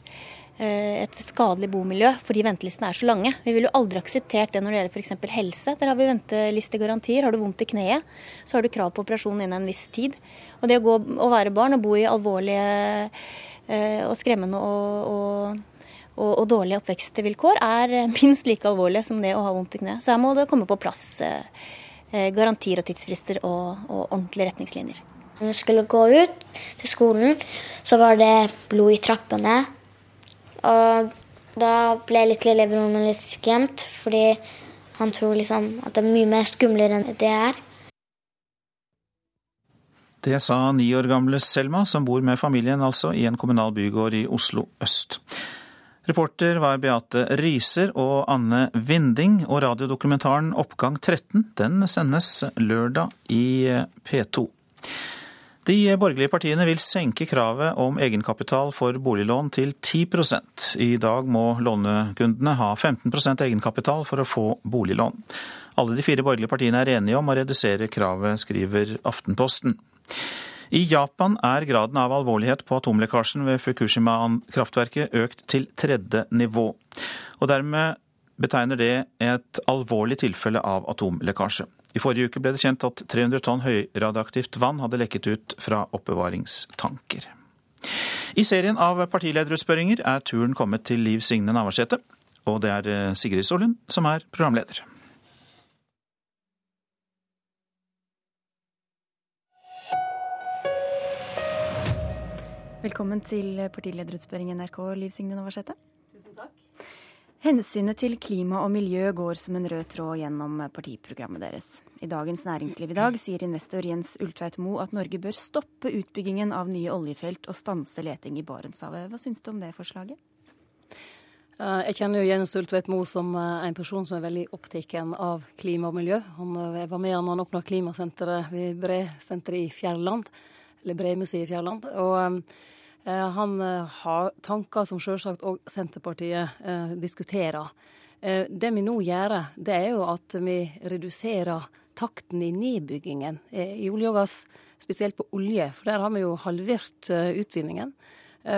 et skadelig bomiljø fordi ventelistene er så lange. Vi ville jo aldri akseptert det når det gjelder f.eks. helse. Der har vi ventelistegarantier. Har du vondt i kneet, så har du krav på operasjon innen en viss tid. Og det å, gå, å være barn og bo i alvorlige eh, og skremmende og, og, og, og dårlige oppvekstvilkår er minst like alvorlig som det å ha vondt i kneet. Så her må det komme på plass eh, garantier og tidsfrister og, og ordentlige retningslinjer. Når jeg skulle gå ut til skolen, så var det blod i trappene. Og da ble litt Eleven litt skremt, fordi han tror liksom at det er mye mer skumlere enn det er. Det sa ni år gamle Selma, som bor med familien altså i en kommunal bygård i Oslo øst. Reporter var Beate Riser og Anne Vinding, og radiodokumentaren Oppgang 13 den sendes lørdag i P2. De borgerlige partiene vil senke kravet om egenkapital for boliglån til 10 I dag må lånekundene ha 15% egenkapital for å få boliglån. Alle de fire borgerlige partiene er enige om å redusere kravet, skriver Aftenposten. I Japan er graden av alvorlighet på atomlekkasjen ved Fukushima-kraftverket økt til tredje nivå. Og dermed betegner det et alvorlig tilfelle av atomlekkasje. I forrige uke ble det kjent at 300 tonn høyradioaktivt vann hadde lekket ut fra oppbevaringstanker. I serien av partilederutspørringer er turen kommet til Liv Signe Navarsete. Og det er eh, Sigrid Sollund som er programleder. Velkommen til partilederutspørring NRK, Liv Signe Navarsete. Hensynet til klima og miljø går som en rød tråd gjennom partiprogrammet deres. I Dagens Næringsliv i dag sier investor Jens Ultveit Moe at Norge bør stoppe utbyggingen av nye oljefelt og stanse leting i Barentshavet. Hva syns du om det forslaget? Eh, jeg kjenner jo Jens Ultveit Moe som eh, en person som er veldig opptatt av klima og miljø. Han eh, var med når han åpna klimasenteret ved Bresenteret i Fjærland, eller Bremuseet i Fjærland. Og Eh, han eh, har tanker som selvsagt òg Senterpartiet eh, diskuterer. Det vi nå gjør, det er jo at vi reduserer takten i nedbyggingen i olje og gass, spesielt på olje. For der har vi jo halvert utvinningen.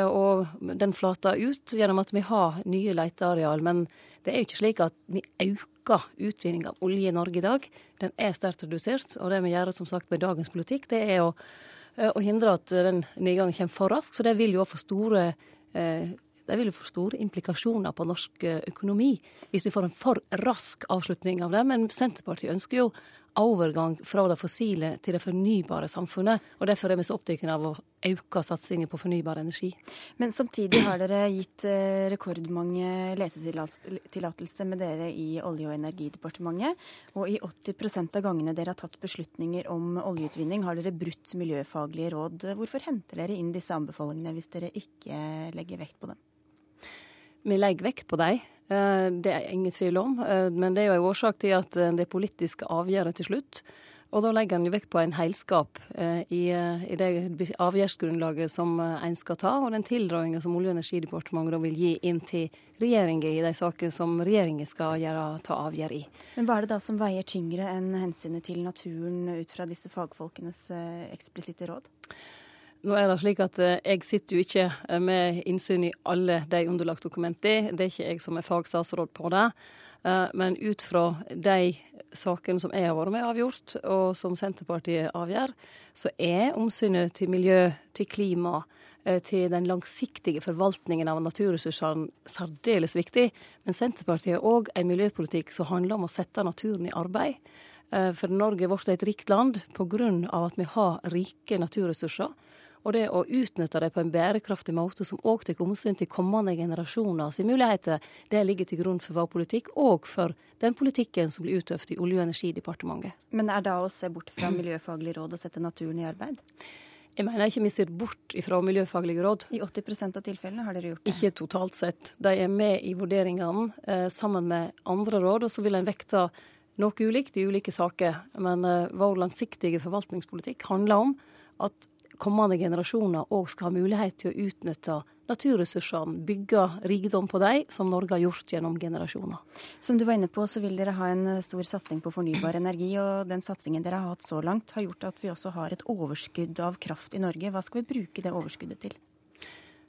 Og den flater ut gjennom at vi har nye leteareal. Men det er jo ikke slik at vi øker utvinning av olje i Norge i dag. Den er sterkt redusert. Og det vi gjør som sagt med dagens politikk, det er å Eh, og hindre at den nedgangen kommer for raskt. Så det vil jo få store eh, det vil få store implikasjoner på norsk eh, økonomi hvis vi får en for rask avslutning av det. Men Senterpartiet ønsker jo overgang fra det fossile til det fornybare samfunnet. og Derfor er vi så opptatt av å øke satsingen på fornybar energi. Men samtidig har dere gitt eh, rekordmange letetillatelser med dere i Olje- og energidepartementet. Og i 80% av gangene dere har tatt beslutninger om oljeutvinning, har dere brutt miljøfaglige råd. Hvorfor henter dere inn disse anbefalingene hvis dere ikke legger vekt på dem? Vi legger vekt på dem. Eh, det er ingen tvil om. Eh, men det er jo en årsak til at eh, det politiske avgjørelser til slutt. Og da legger en jo vekt på en heilskap i, i, det avgjørelsesgrunnlaget som en skal ta, og den tilrådinga som Olje- og energidepartementet da vil gi inn til regjeringa i de saker som regjeringa skal gjøre, ta avgjør i. Men hva er det da som veier tyngre enn hensynet til naturen ut fra disse fagfolkenes eksplisitte råd? Nå er det slik at eh, Jeg sitter jo ikke eh, med innsyn i alle de underlagsdokumentene. Det er ikke jeg som er fagstatsråd på det. Eh, men ut fra de sakene som jeg har vært med avgjort, og som Senterpartiet avgjør, så er omsynet til miljø, til klima, til den langsiktige forvaltningen av naturressursene særdeles viktig. Men Senterpartiet har òg en miljøpolitikk som handler om å sette naturen i arbeid. For Norge er blitt et rikt land pga. at vi har rike naturressurser. Og det å utnytte det på en bærekraftig måte som òg tar omsyn til kommende generasjoner sine muligheter, det ligger til grunn for vår politikk, og for den politikken som blir utøvd i Olje- og energidepartementet. Men er da å se bort fra miljøfaglig råd og sette naturen i arbeid? Jeg mener ikke vi ser bort ifra miljøfaglige råd. I 80% av tilfellene har dere gjort det? Ikke totalt sett. De er med i vurderingene eh, sammen med andre råd, og så vil en vekte noe ulikt i ulike saker. Men eh, vår langsiktige forvaltningspolitikk handler om at kommende generasjoner òg skal ha mulighet til å utnytte naturressursene, bygge rikdom på dem, som Norge har gjort gjennom generasjoner. Som du var inne på, så vil dere ha en stor satsing på fornybar energi. Og den satsingen dere har hatt så langt, har gjort at vi også har et overskudd av kraft i Norge. Hva skal vi bruke det overskuddet til?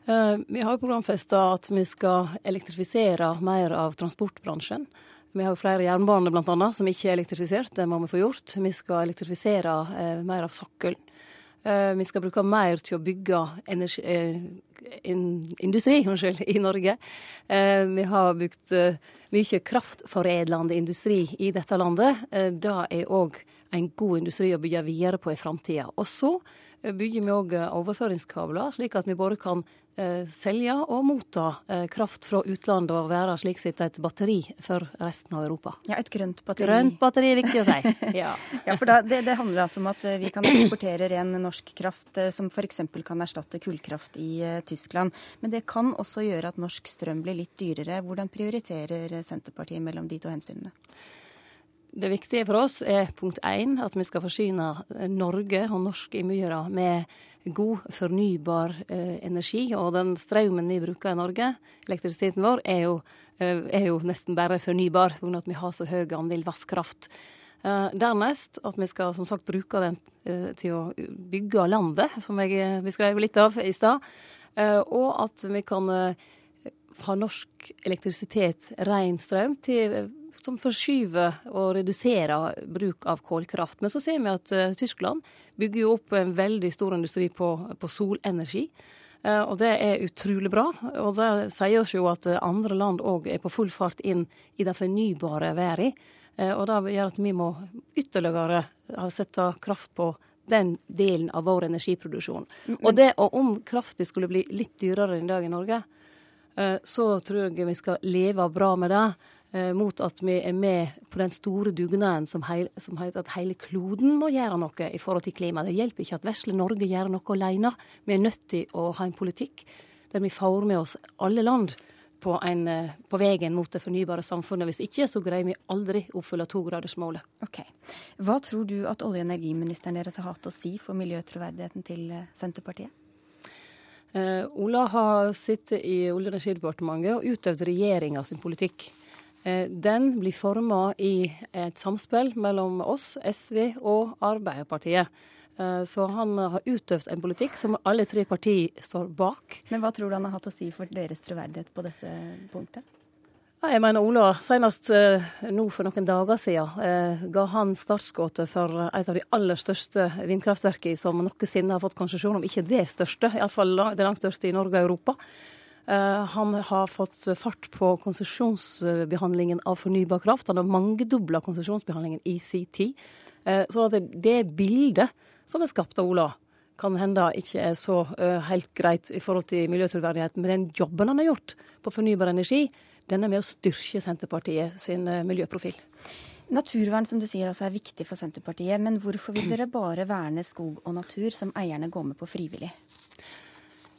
Eh, vi har programfesta at vi skal elektrifisere mer av transportbransjen. Vi har jo flere jernbaner annet, som ikke er elektrifisert. Det må vi få gjort. Vi skal elektrifisere eh, mer av sokkelen. Eh, vi skal bruke mer til å bygge energi, eh, industri unnskyld, i Norge. Eh, vi har bygd mye kraftforedlende industri i dette landet. Det er òg en god industri å bygge videre på i framtida. Og så bygger vi òg overføringskabler, slik at vi både kan selge og motta eh, kraft fra utlandet og være slik sett et batteri for resten av Europa. Ja, et grønt batteri. Grønt batteri er viktig å si. Ja, ja for da, det, det, handler altså om at eh, vi kan eksportere ren norsk kraft eh, som f.eks. kan erstatte kullkraft i Tyskland. Men det kan også gjøre at norsk strøm blir litt dyrere. Hvordan prioriterer Senterpartiet mellom de to hensynene? Det viktige for oss er punkt én at vi skal forsyne Norge og norske innbyggere med god fornybar eh, energi. Og den strømmen vi bruker i Norge, elektrisiteten vår, er jo, eh, er jo nesten bare fornybar pga. at vi har så høy andel vasskraft. Dernest at vi skal som sagt bruke den til å bygge landet, som jeg beskrev litt av i stad. Og at vi kan ha norsk elektrisitet, ren strøm, til som forskyver og reduserer bruk av kålkraft. Men så ser vi at uh, Tyskland bygger jo opp en veldig stor industri på, på solenergi. Uh, og det er utrolig bra. Og det sier oss jo at uh, andre land òg er på full fart inn i den fornybare verden. og det gjør at vi må ytterligere sette kraft på den delen av vår energiproduksjon. Men, og det, og om krafta skulle bli litt dyrere enn i dag i Norge, så tror jeg vi skal leve bra med det. Eh, mot at vi er med på den store dugnaden som, heil, som heter at hele kloden må gjøre noe i forhold til klima. Det hjelper ikke at vesle Norge gjør noe alene. Vi er nødt til å ha en politikk der vi får med oss alle land på, en, eh, på veien mot det fornybare samfunnet. Hvis ikke så greier vi aldri å oppfylle togradersmålet. Okay. Hva tror du at olje- og energiministeren deres har hatt å si for miljøtroverdigheten til eh, Senterpartiet? Uh, Ola har sittet i Olje- og energidepartementet og utøvd regjeringa sin politikk. Eh, den blir forma i et samspill mellom oss, SV og Arbeiderpartiet. Eh, så han har utøvd en politikk som alle tre partier står bak. Men hva tror du han har hatt å si for deres troverdighet på dette punktet? Jeg mener Ola, Senest uh, nå for noen dager siden ga han startskuddet for et av de aller største vindkraftverkene som noensinne har fått konsesjon, om ikke det største, iallfall det langt største i Norge og Europa. Eh, han har fått fart på konsesjonsbehandlingen av fornybar kraft. Han har mangedobla konsesjonsbehandlingen i sin tid. Eh, så at det bildet som er skapt av Ola, kan hende ikke er så eh, helt greit i forhold til miljøtroverdigheten. Men den jobben han har gjort på fornybar energi, den er med å styrke Senterpartiet sin miljøprofil. Naturvern som du sier altså er viktig for Senterpartiet, men hvorfor vil dere bare verne skog og natur som eierne går med på frivillig?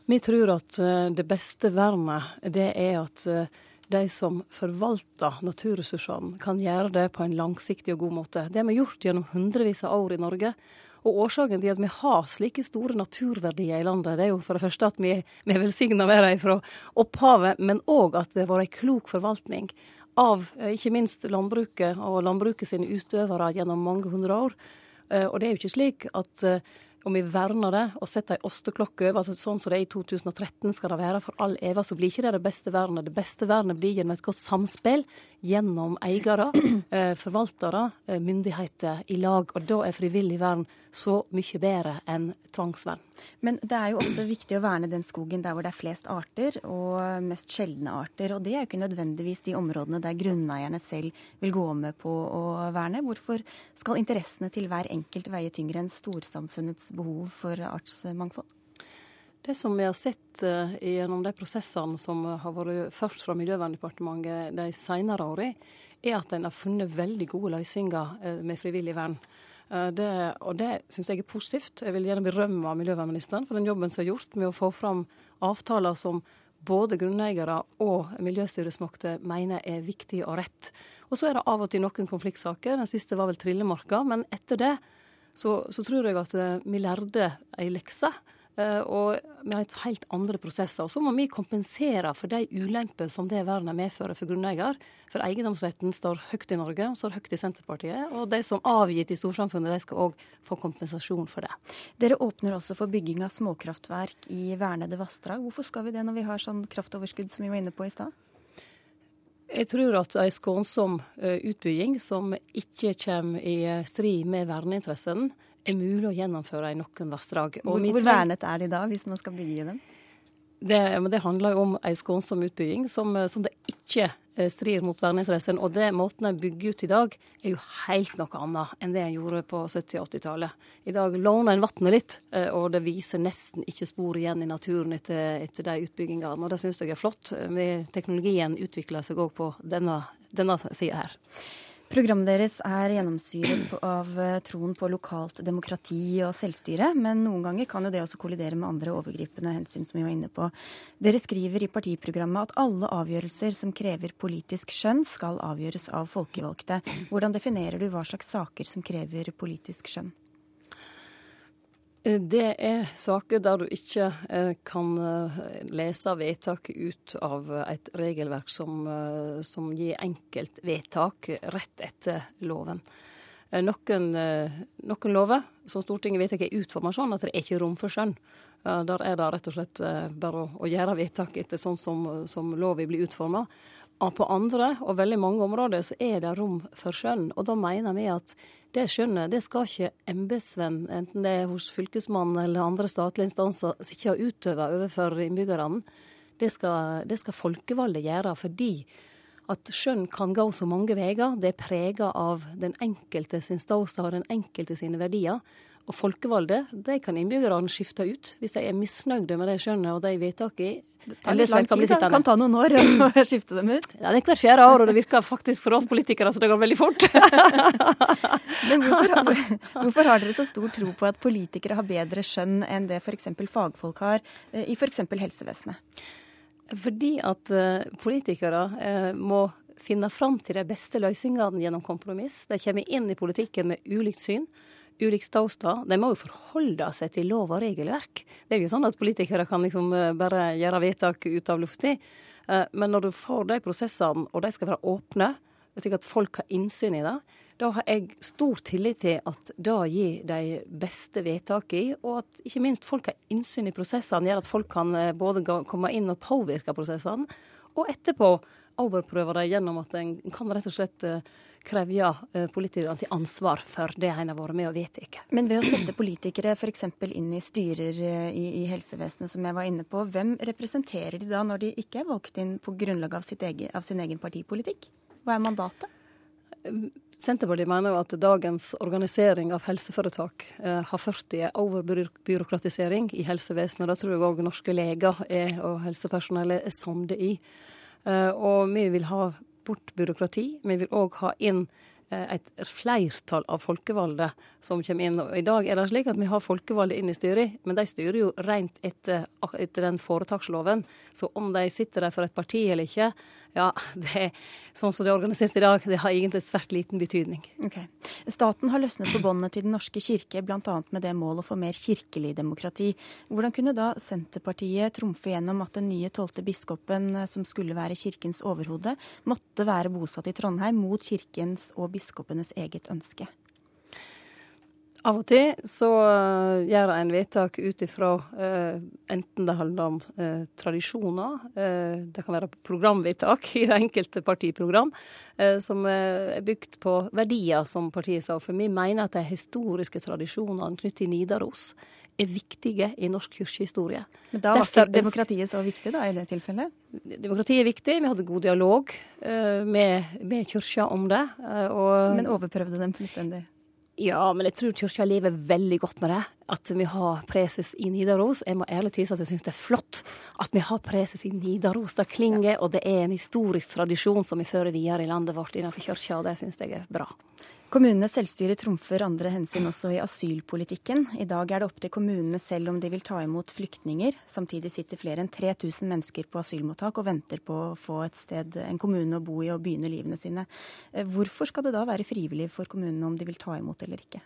Vi tror at eh, det beste vernet det er at eh, de som forvalter naturressursene, kan gjøre det på en langsiktig og god måte. Det har vi gjort gjennom hundrevis av år i Norge. Og Årsaken til at vi har slike store naturverdier i landet, det er jo for det første at vi, vi er velsigna med dem fra opphavet, men òg at det har vært ei klok forvaltning av eh, ikke minst landbruket og landbruket sine utøvere gjennom mange hundre år. Og det er jo ikke slik at om vi verner det og setter ei osteklokke over, altså sånn som det er i 2013 skal det være for all eva, så blir ikke det det beste vernet. Det beste vernet blir gjennom et godt samspill gjennom eiere, eh, forvaltere, eh, myndigheter i lag. Og da er frivillig vern så mye bedre enn tvangsvern. Men det er jo ofte viktig å verne den skogen der hvor det er flest arter og mest sjeldne arter. Og det er jo ikke nødvendigvis de områdene der grunneierne selv vil gå med på å verne. Hvorfor skal interessene til hver enkelt veie tyngre enn storsamfunnets behov for artsmangfold? Det som vi har sett uh, gjennom de prosessene som har vært ført fra Miljøverndepartementet de senere årene, er at en har funnet veldig gode løsninger uh, med frivillig vern. Uh, det, og det syns jeg er positivt. Jeg vil gjerne berømme miljøvernministeren for den jobben som er gjort med å få fram avtaler som både grunneiere og miljøstyresmakter mener er viktig og rett. Og så er det av og til noen konfliktsaker. Den siste var vel Trillemarka. Men etter det så, så tror jeg at vi lærte ei lekse. Eh, og vi har helt andre prosesser. Og så må vi kompensere for de ulemper som det vernet medfører for grunneier. For eiendomsretten står høyt i Norge, og står høyt i Senterpartiet. Og de som avgitt i storsamfunnet, de skal òg få kompensasjon for det. Dere åpner også for bygging av småkraftverk i vernede vassdrag. Hvorfor skal vi det når vi har sånn kraftoverskudd som vi var inne på i stad? Jeg tror at ei skånsom eh, utbygging som ikke kommer i strid med verneinteressen, er mulig å gjennomføre i noen vassdrag. Hvor, hvor vernet er de da, hvis man skal bygge dem? Det, det handler jo om ei skånsom utbygging som, som, det ikke eh, strir mot verneinteressene. Og det måten en bygger ut i dag, er jo helt noe annet enn det en gjorde på 70- og 80-tallet. I dag låner en vannet litt, eh, og det viser nesten ikke spor igjen i naturen etter, etter de utbyggingene. Og det syns jeg er flott. Teknologien utvikler seg òg på denne, denne sida her. Programmet deres er gjennomsyret av eh, troen på lokalt demokrati og selvstyre, men noen ganger kan jo det også kollidere med andre overgripende hensyn, som vi var inne på. Dere skriver i partiprogrammet at alle avgjørelser som krever politisk skjønn, skal avgjøres av folkevalgte. Hvordan definerer du hva slags saker som krever politisk skjønn? Det er saker der du ikke eh, kan eh, lese vedtak ut av et regelverk som, eh, som gir enkeltvedtak rett etter loven. Noen, noen lover som Stortinget vedtar er utforma sånn at det er ikke rom for skjønn. Der er det rett og slett bare å, å gjøre vedtak etter sånn som, som loven blir utforma. På andre og veldig mange områder så er det rom for skjønn. Og da mener vi at det skjønnet det skal ikke embetsmenn, enten det er hos fylkesmannen eller andre statlige instanser, ikke ha utøve overfor innbyggerne. Det skal, det skal folkevalgte gjøre, fordi at skjønn kan gå så mange veier. Det er prega av den enkelte sin ståsted og den enkelte sine verdier. Og folkevalgte de kan innbyggerne skifte ut hvis de er misnøyde med det skjønnet og de vedtakene. Det tar litt lang tid, det kan ta noen år å skifte dem ut. Ja, Det er hvert fjerde år, og det virker faktisk for oss politikere så det går veldig fort. Men hvorfor har, hvorfor har, dere så stor tro på at politikere har bedre skjønn enn det f.eks. fagfolk har eh, i f.eks. helsevesenet? Fordi at uh, politikere uh, må finne fram til de beste løsningene gjennom kompromiss. De kommer inn i politikken med ulikt syn ulik ståsted. De må jo forholde seg til lov og regelverk. Det er jo sånn at politikere kan liksom eh, bare gjøre vedtak ut av lufta. Eh, men når du får de prosessene, og de skal være åpne, slik at folk har innsyn i det, da har jeg stor tillit til at det gir de beste vedtakene, og at ikke minst folk har innsyn i prosessene, gjør at folk kan eh, både komme inn og påvirke prosessene, og etterpå overprøve dem gjennom at en kan rett og slett krevje eh, politikerne til ansvar for det en har vært med og vedtatt. Men ved å sette politikere f.eks. inn i styrer eh, i, i, helsevesenet, som jeg var inne på, hvem representerer de da når de ikke er valgt inn på grunnlag av, egen, av sin egen partipolitikk? Hva er mandatet? Senterpartiet mener jo at dagens organisering av helseforetak eh, har ført til overbyråkratisering i helsevesenet. Det tror jeg òg norske leger er, og helsepersonellet er samde i. Eh, og vi vil ha bort byråkrati. Vi vil òg ha inn eh, et flertall av folkevalgte som kommer inn. Og I dag er det slik at vi har folkevalgte inn i styret, men de styrer jo rent etter, etter den foretaksloven. Så om de sitter der for et parti eller ikke, ja, det, sånn som det er organisert i dag, det har egentlig svært liten betydning. Okay. Staten har løsnet på båndene til Den norske kirke, bl.a. med det mål å få mer kirkelig demokrati. Hvordan kunne da Senterpartiet trumfe gjennom at den nye tolvte biskopen, eh, som skulle være kirkens overhode, måtte være bosatt i Trondheim mot kirkens og biskopenes eget ønske? Av og til så uh, gjør en vedtak ut ifra uh, enten det handler om uh, tradisjoner, det kan være programvedtak i det enkelte partiprogram, som er bygd på verdier som partiet står for. Vi mener at de historiske tradisjonene knyttet til Nidaros er viktige i norsk kirkehistorie. Men da var ikke demokratiet så viktig da, i det tilfellet? Demokratiet er viktig. Vi hadde god dialog med, med kirka om det. Og... Men overprøvde dem fullstendig? Ja, men jeg tror kyrkja lever veldig godt med det. At vi har preses i Nidaros. Jeg må ærlig tilstå at jeg syns det er flott at vi har preses i Nidaros. Det klinger, og det er en historisk tradisjon som vi fører videre i landet vårt innenfor kyrkja, og det syns jeg er bra. Kommunenes selvstyre trumfer andre hensyn også i asylpolitikken. I dag er det opp til kommunene selv om de vil ta imot flyktninger. Samtidig sitter flere enn 3000 mennesker på asylmottak og venter på å få et sted, en kommune å bo i og begynne livene sine. Eh, hvorfor skal det da være frivillig for kommunene om de vil ta imot eller ikke?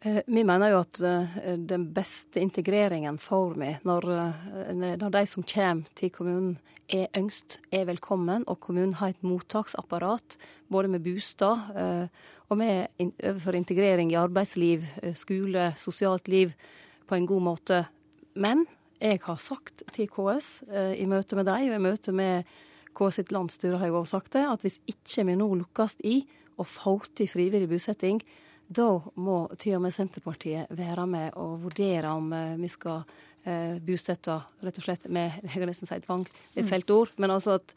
Eh, vi mener jo at eh, den beste integreringen får vi når, når de som kommer til kommunen er yngst, er velkommen, og kommunen har et mottaksapparat både med bostad eh, og med overfor integrering i arbeidsliv, eh, skole, sosialt liv på en god måte. Men jeg har sagt til KS eh, i møte med deg og i møte med KS sitt landsstyre har jeg også sagt det, at hvis ikke vi nå lukkes i å få til frivillig bosetting, da må til og med Senterpartiet være med og vurdere om vi skal eh, bostøtta rett og slett med jeg har nesten si tvang, et mm. felt ord. Men altså at,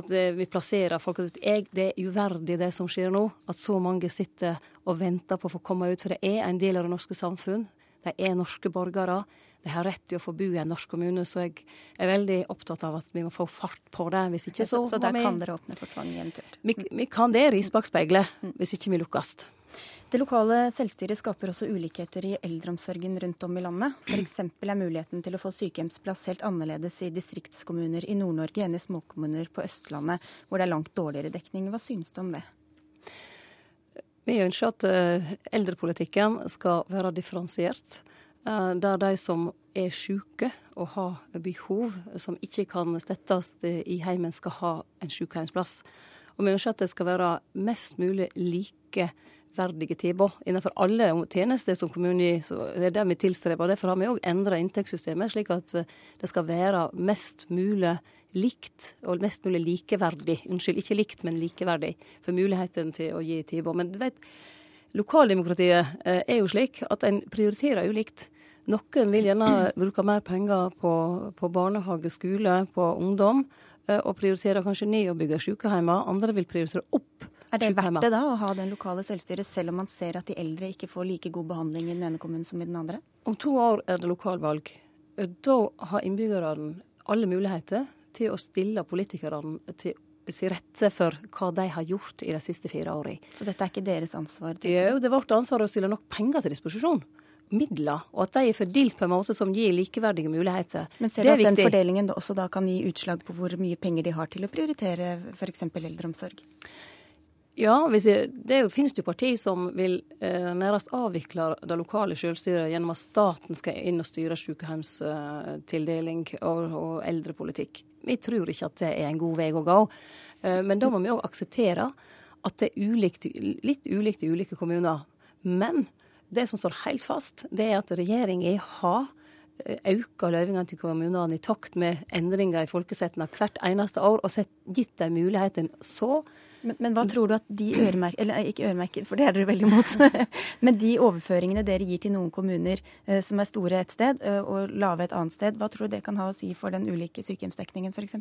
at eh, vi plasserer folk jeg, Det er uverdig det som skjer nå. At så mange sitter og venter på å få komme ut. For det er en del av det norske samfunn. De er norske borgere. De har rett til å få bo i en norsk kommune, så jeg er veldig opptatt av at vi må få fart på det. Hvis ikke så, så, så der kan dere åpne for tvang eventuelt? Vi, vi kan det ris bak speilet, mm. hvis ikke vi lukkes. Det lokale selvstyret skaper også ulikheter i eldreomsorgen rundt om i landet. F.eks. er muligheten til å få sykehjemsplass helt annerledes i distriktskommuner i Nord-Norge enn i småkommuner på Østlandet, hvor det er langt dårligere dekning. Hva synes du om det? Vi ønsker at eh, eldrepolitikken skal være differensiert. Eh, der de som er syke og har behov som ikke kan stettes i heimen, skal ha en sykehjemsplass. Og vi ønsker at det skal være mest mulig likeverdige tilbud innenfor alle tjenester som kommunen gir. Så er det vi tilstreber. Derfor har vi òg endra inntektssystemet, slik at eh, det skal være mest mulig likt og mest mulig likeverdig. Unnskyld, ikke likt, men likeverdig for muligheten til å gi tilbud. Men du vet, lokaldemokratiet eh, er jo slik at en prioriterer ulikt. Noen vil gjerne bruke mer penger på, på barnehage, skole, på ungdom, eh, og prioritere kanskje ned å bygge sykehjemmer. Andre vil prioritere opp er det verdt det da å ha den lokale selvstyret, selv om man ser at de eldre ikke får like god behandling i den ene kommunen som i den andre? Om to år er det lokalvalg. Da har innbyggerne alle muligheter til å stille politikerne til til rette for hva de har gjort i de siste fire årene. Så dette er ikke deres ansvar? Jo, det er vårt ansvar å stille nok penger til disposisjon midler, og at de er fordelt på en måte som gir likeverdige muligheter. Men ser du at den fordelingen også da kan gi utslag på hvor mye penger de har til å prioritere f.eks. eldreomsorg? Ja, jeg, det finnes jo partier som vil eh, nærmest avvikle det lokale selvstyret gjennom at staten skal inn og styre sykehjemstildeling eh, og, og eldrepolitikk. Vi tror ikke at det er en god vei å gå. Eh, men da må vi òg akseptere at det er ulikt, litt ulikt i ulike kommuner. Men det som står helt fast, det er at regjeringa har eh, auka løyvingene til kommunene i takt med endringer i folkesettene hvert eneste år, og gitt dem muligheten så men, men, hva tror du at de øremerker, eller ikke øremerker, for det er dere veldig imot, men de overføringene dere gir til noen kommuner eh, som er store et sted eh, og lave et annet sted, hva tror du det kan ha å si for den ulike sykehjemsdekningen f.eks.?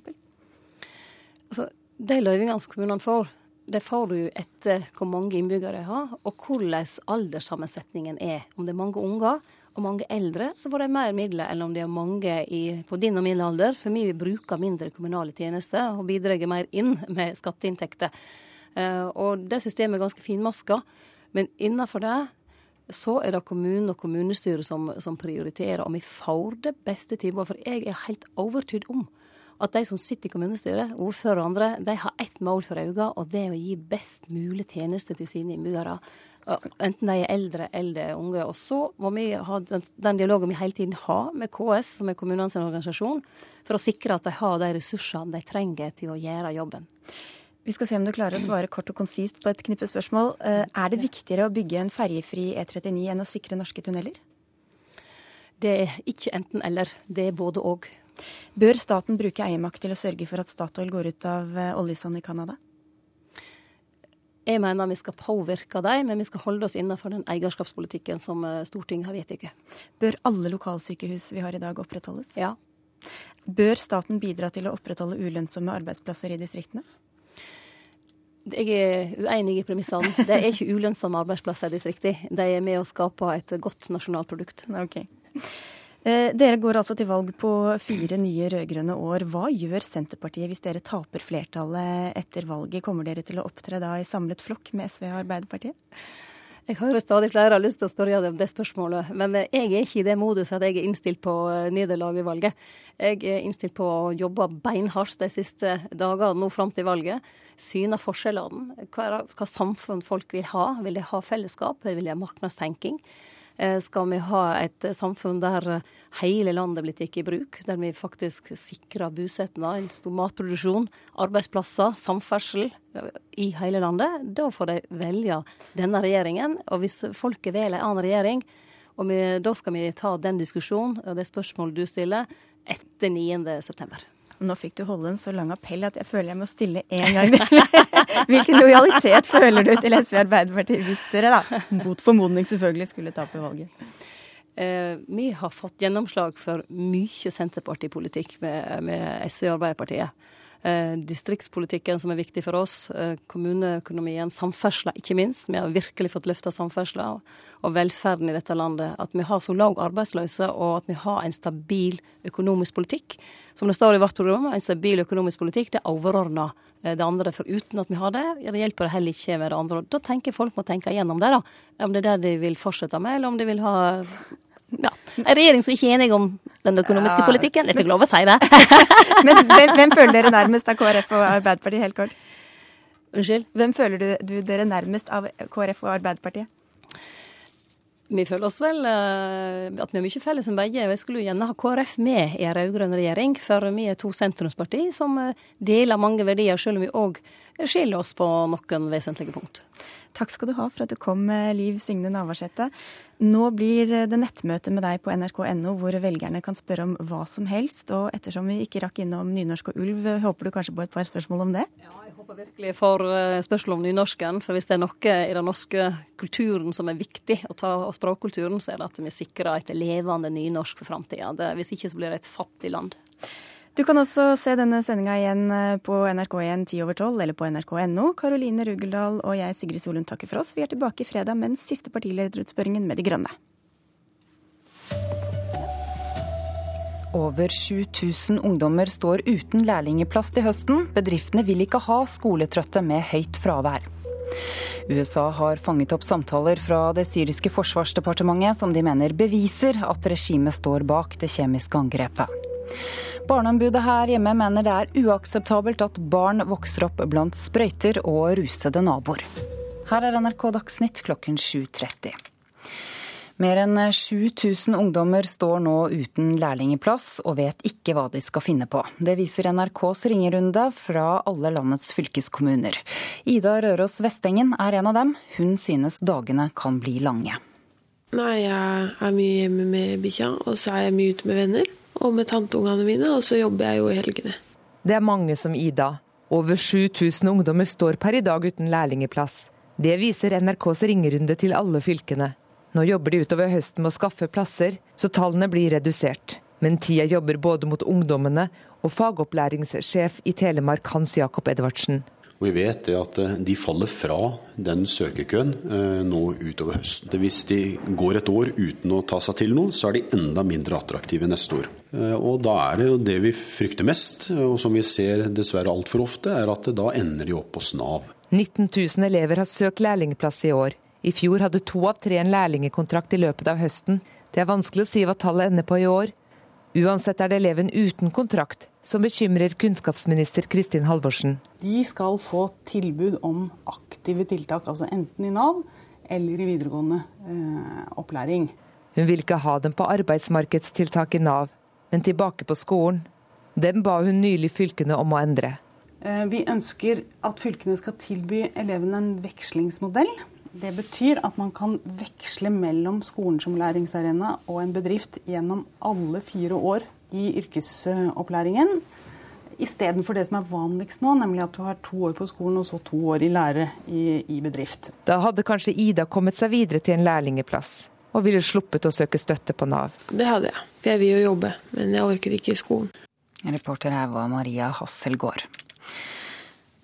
Altså, de løyvingene som kommunene får, det får du etter hvor mange innbyggere de har, og hvordan alderssammensetningen er. Om det er mange unger og mange eldre, så får de mer midler enn om det er mange i, på din og min alder. For vi bruker mindre kommunale tjenester og bidrar mer inn med skatteinntekter. Uh, og det systemet er ganske finmaska. Men innenfor det så er det kommunen og kommunestyret som, som prioriterer, og vi får det beste tilbudet. For jeg er helt overtydd om at de som sitter i kommunestyret, ordfører og andre, de har ett mål for øynene, og det er å gi best mulig tjeneste til sine innbyggere. Enten de er eldre eller unge. Og så må vi ha den, den dialogen vi hele tiden har med KS, som er kommunenes organisasjon, for å sikre at de har de ressursene de trenger til å gjøre jobben. Vi skal se om du klarer å svare kort og konsist på et knippe spørsmål. Eh, er det viktigere å bygge en ferjefri E39 enn å sikre norske tunneler? Det er ikke enten-eller, det er både og. Bør staten bruke eiermakt til å sørge for at Statoil går ut av eh, oljesand i Canada? Jeg mener vi skal påvirke dem, men vi skal holde oss innenfor den eierskapspolitikken som eh, Stortinget har vedtatt. Bør alle lokalsykehus vi har i dag opprettholdes? Ja. Bør staten bidra til å opprettholde ulønnsomme arbeidsplasser i distriktene? Jeg er uenig i premissene. Det er ikke ulønnsomme arbeidsplasser i distriktene. De er med å skape et godt nasjonalprodukt. Okay. Eh, dere går altså til valg på fire nye rød-grønne år. Hva gjør Senterpartiet hvis dere taper flertallet etter valget? Kommer dere til å opptre da i samlet flokk med SV og Arbeiderpartiet? Jeg hører stadig flere har lyst til å spørre deg om det spørsmålet, men jeg er ikke i det moduset at jeg er innstilt på eh, nederlag i valget. Jeg er innstilt på å jobbe beinhardt de siste dagene nå fram til valget. Syne forskjellene. Hva, hva samfunn folk vil ha. Vil de ha fellesskap, vil de ha markedstenking? Eh, skal vi ha et samfunn der hele landet blir tatt i bruk, der vi faktisk sikrer bosetnad, en stor matproduksjon, arbeidsplasser, samferdsel eh, i hele landet, da får de velge denne regjeringen. Og hvis folket velger en annen regjering, og vi, da skal vi ta den diskusjonen og det spørsmålet du stiller, etter 9.9. Nå fikk du holde en så lang appell at jeg føler jeg må stille én gang til. Hvilken lojalitet føler du til SV Arbeiderpartiet hvis dere, da, mot formodning selvfølgelig, skulle tape valget? Eh, vi har fått gjennomslag for mye Senterpartipolitikk med, med SV og Arbeiderpartiet. Eh, distriktspolitikken som er viktig for oss, eh, kommuneøkonomien, samferdsla ikke minst. Vi har virkelig fått løfta samferdsla og velferden i dette landet. At vi har så lav arbeidsløse og at vi har en stabil økonomisk politikk. Som det står i vårt program, en stabil økonomisk politikk det er overordna eh, det andre. For uten at vi har det, det hjelper det heller ikke med det andre. Da tenker folk må tenke igjennom det, da. Om det er det de vil fortsette med, eller om de vil ha ja. En regjering som ikke er enig om den økonomiske ja. politikken. Jeg fikk lov å si det. Men hvem, hvem, føler dere nærmest av KrF og Arbeiderpartiet, helt kort? Unnskyld? Hvem føler du, du dere nærmest av KrF og Arbeiderpartiet? Vi føler oss vel uh, at vi har mye felles med begge. Jeg skulle jo gjerne ha KrF med i en rød-grønn regjering, for vi er to sentrumsparti som deler mange verdier, selv om vi òg skiller oss på noen vesentlige punkt. Takk skal du ha for at du kom, Liv Signe Navarsete. Nå blir det nettmøte med deg på nrk.no, hvor velgerne kan spørre om hva som helst. Og ettersom vi ikke rakk innom nynorsk og ulv, håper du kanskje på et par spørsmål om det? Ja, jeg håper virkelig for eh, spørsmål om nynorsken. For hvis det er noe i den norske kulturen som er viktig, å ta, og språkkulturen, så er det at vi sikrer et levende nynorsk for framtida. Hvis ikke så blir det et fattig land. Du kan også se denne sendinga igjen eh, på NRK1 10 over 12 eller på nrk.no. Karoline Rugeldal og jeg, Sigrid Solund, takker for oss. Vi er tilbake fredag med den siste partilederutspørringen med De Grønne. Over 7000 ungdommer står uten lærlingeplass til høsten. Bedriftene vil ikke ha skoletrøtte med høyt fravær. USA har fanget opp samtaler fra det syriske forsvarsdepartementet som de mener beviser at regimet står bak det kjemiske angrepet. Barneombudet her hjemme mener det er uakseptabelt at barn vokser opp blant sprøyter og rusede naboer. Her er NRK Dagsnytt klokken 7.30. Mer enn 7000 ungdommer står nå uten lærlingeplass og vet ikke hva de skal finne på. Det viser NRKs ringerunde fra alle landets fylkeskommuner. Ida Røros Vestengen er en av dem. Hun synes dagene kan bli lange. Nei, jeg er mye hjemme med bikkja, og så er jeg mye ute med venner og med tanteungene mine, og så jobber jeg jo i helgene. Det er mange som Ida. Over 7000 ungdommer står per i dag uten lærlingeplass. Det viser NRKs ringerunde til alle fylkene. Nå jobber de utover høsten med å skaffe plasser, så tallene blir redusert. Men tida jobber både mot ungdommene og fagopplæringssjef i Telemark Hans Jakob Edvardsen. Og vi vet at eh, de faller fra den søkekøen eh, nå utover høsten. Hvis de går et år uten å ta seg til noe, så er de enda mindre attraktive neste år. Eh, og da er det jo det vi frykter mest, og som vi ser dessverre altfor ofte, er at da ender de opp hos Nav. 19 000 elever har søkt lærlingplass i år. I fjor hadde to av tre en lærlingekontrakt i løpet av høsten. Det er vanskelig å si hva tallet ender på i år. Uansett er det eleven uten kontrakt som bekymrer kunnskapsminister Kristin Halvorsen. De skal få tilbud om aktive tiltak, altså enten i Nav eller i videregående eh, opplæring. Hun vil ikke ha dem på arbeidsmarkedstiltak i Nav, men tilbake på skolen. Dem ba hun nylig fylkene om å endre. Eh, vi ønsker at fylkene skal tilby elevene en vekslingsmodell det betyr at man kan veksle mellom skolen som læringsarena og en bedrift gjennom alle fire år i yrkesopplæringen. Istedenfor det som er vanligst nå, nemlig at du har to år på skolen og så to år i lære i, i bedrift. Da hadde kanskje Ida kommet seg videre til en lærlingeplass og ville sluppet å søke støtte på Nav. Det hadde jeg, for jeg vil jo jobbe, men jeg orker ikke i skolen. Reporter her var Maria Hasselgaard.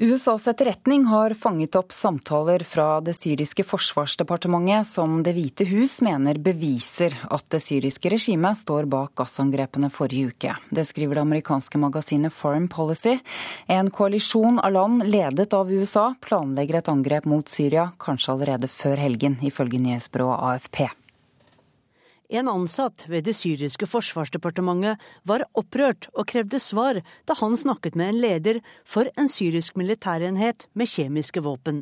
USAs etterretning har fanget opp samtaler fra det syriske forsvarsdepartementet som Det hvite hus mener beviser at det syriske regimet står bak gassangrepene forrige uke. Det skriver det amerikanske magasinet Foreign Policy. En koalisjon av land ledet av USA planlegger et angrep mot Syria, kanskje allerede før helgen, ifølge nyhetsbyrået AFP. En ansatt ved det syriske forsvarsdepartementet var opprørt og krevde svar da han snakket med en leder for en syrisk militærenhet med kjemiske våpen.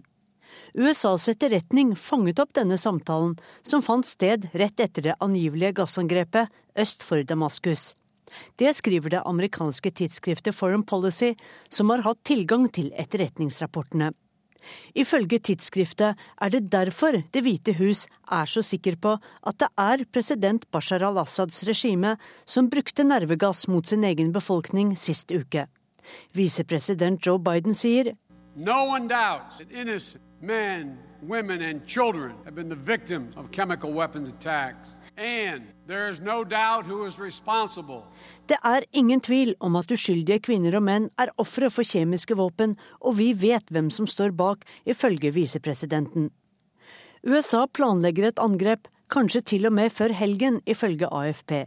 USAs etterretning fanget opp denne samtalen, som fant sted rett etter det angivelige gassangrepet øst for Damaskus. Det skriver det amerikanske tidsskriftet Foreign Policy, som har hatt tilgang til etterretningsrapportene. Ifølge tidsskriftet er det derfor Det hvite hus er så sikker på at det er president Bashar al-Assads regime som brukte nervegass mot sin egen befolkning sist uke. Visepresident Joe Biden sier No one doubts that innocent men, women and children have been the victims of chemical weapons attacks. Det er ingen tvil om at uskyldige kvinner og menn er ofre for kjemiske våpen, og vi vet hvem som står bak, ifølge visepresidenten. USA planlegger et angrep, kanskje til og med før helgen, ifølge AFP.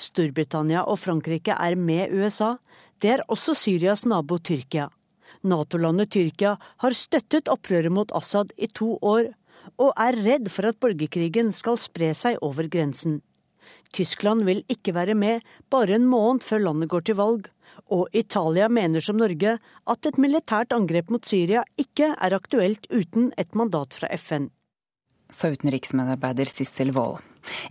Storbritannia og Frankrike er med USA. Det er også Syrias nabo Tyrkia. Nato-landet Tyrkia har støttet opprøret mot Assad i to år, og er redd for at borgerkrigen skal spre seg over grensen. Tyskland vil ikke være med bare en måned før landet går til valg, og Italia mener som Norge at et militært angrep mot Syria ikke er aktuelt uten et mandat fra FN. sa utenriksmedarbeider Sissel Wold.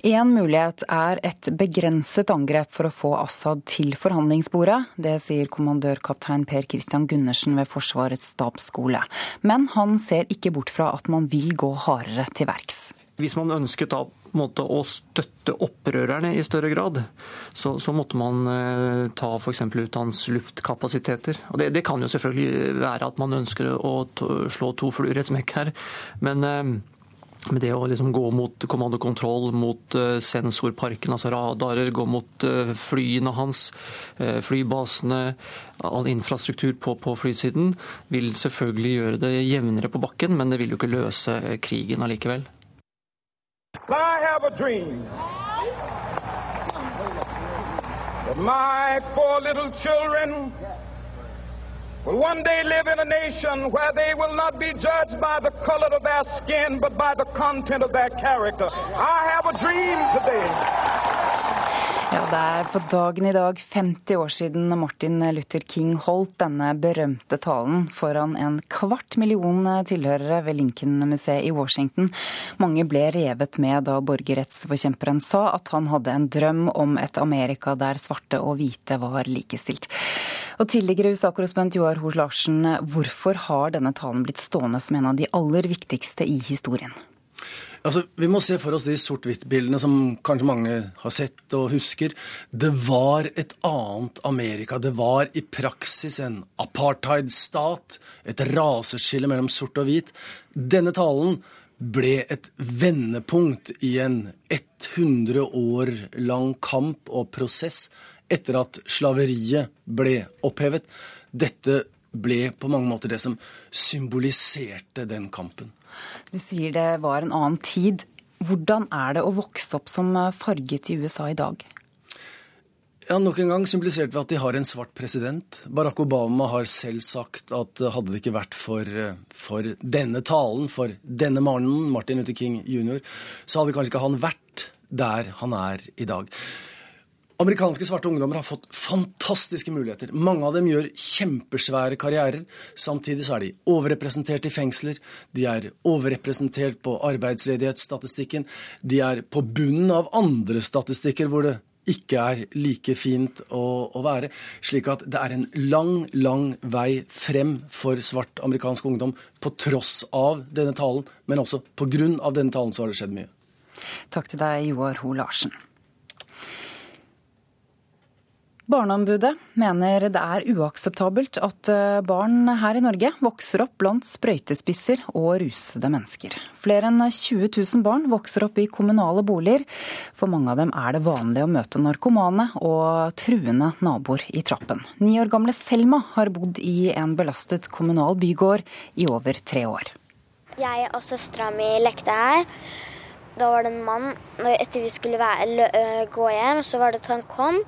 Én mulighet er et begrenset angrep for å få Assad til forhandlingsbordet. Det sier kommandørkaptein Per Christian Gundersen ved Forsvarets stabsskole. Men han ser ikke bort fra at man vil gå hardere til verks. Hvis man ønsket da måte, å støtte opprørerne i større grad, så, så måtte man eh, ta f.eks. ut hans luftkapasiteter. Og det, det, kan jo selvfølgelig være at man ønsker å to, slå to fluer i et smekk her. Men eh, med det å liksom gå mot kommandokontroll, mot uh, sensorparken, altså radarer, gå mot uh, flyene hans, uh, flybasene, all infrastruktur på, på, flysiden, vil selvfølgelig gjøre det jevnere på bakken, men det vil jo ikke løse krigen allikevel. I have a dream that my four little children will one day live in a nation where they will not be judged by the color of their skin, but by the content of their character. I have a dream today. Ja, Det er på dagen i dag 50 år siden Martin Luther King holdt denne berømte talen foran en kvart million tilhørere ved Lincoln-museet i Washington. Mange ble revet med da borgerrettsforkjemperen sa at han hadde en drøm om et Amerika der svarte og hvite var likestilt. Og Tidligere USA-korrespondent Joar Hoel Larsen, hvorfor har denne talen blitt stående som en av de aller viktigste i historien? Altså, Vi må se for oss de sort-hvitt-bildene som kanskje mange har sett og husker. Det var et annet Amerika. Det var i praksis en apartheidstat, et raseskille mellom sort og hvit. Denne talen ble et vendepunkt i en 100 år lang kamp og prosess etter at slaveriet ble opphevet. Dette ble på mange måter det som symboliserte den kampen. Du sier det var en annen tid. Hvordan er det å vokse opp som farget i USA i dag? Ja, Nok en gang symboliserte vi at de har en svart president. Barack Obama har selv sagt at hadde det ikke vært for, for denne talen, for denne mannen, Martin Luther King jr., så hadde kanskje ikke han vært der han er i dag. Amerikanske svarte ungdommer har fått fantastiske muligheter. Mange av dem gjør kjempesvære karrierer. Samtidig så er de overrepresentert i fengsler. De er overrepresentert på arbeidsledighetsstatistikken. De er på bunnen av andre statistikker hvor det ikke er like fint å, å, være. Slik at det er en lang, lang vei frem for svart amerikansk ungdom på tross av denne talen, men også på grunn av denne talen så har det skjedd mye. Takk til deg, Joar Ho Larsen. Barneombudet mener det er uakseptabelt at eh, barn her i Norge vokser opp blant sprøytespisser og rusede mennesker. Flere enn 20 000 barn vokser opp i kommunale boliger. For mange av dem er det vanlig å møte narkomane og truende naboer i trappen. Ni år gamle Selma har bodd i en belastet kommunal bygård i over tre år. Jeg og søstera mi lekte her. Da var det en mann Etter vi skulle være, gå hjem, så var det at han kom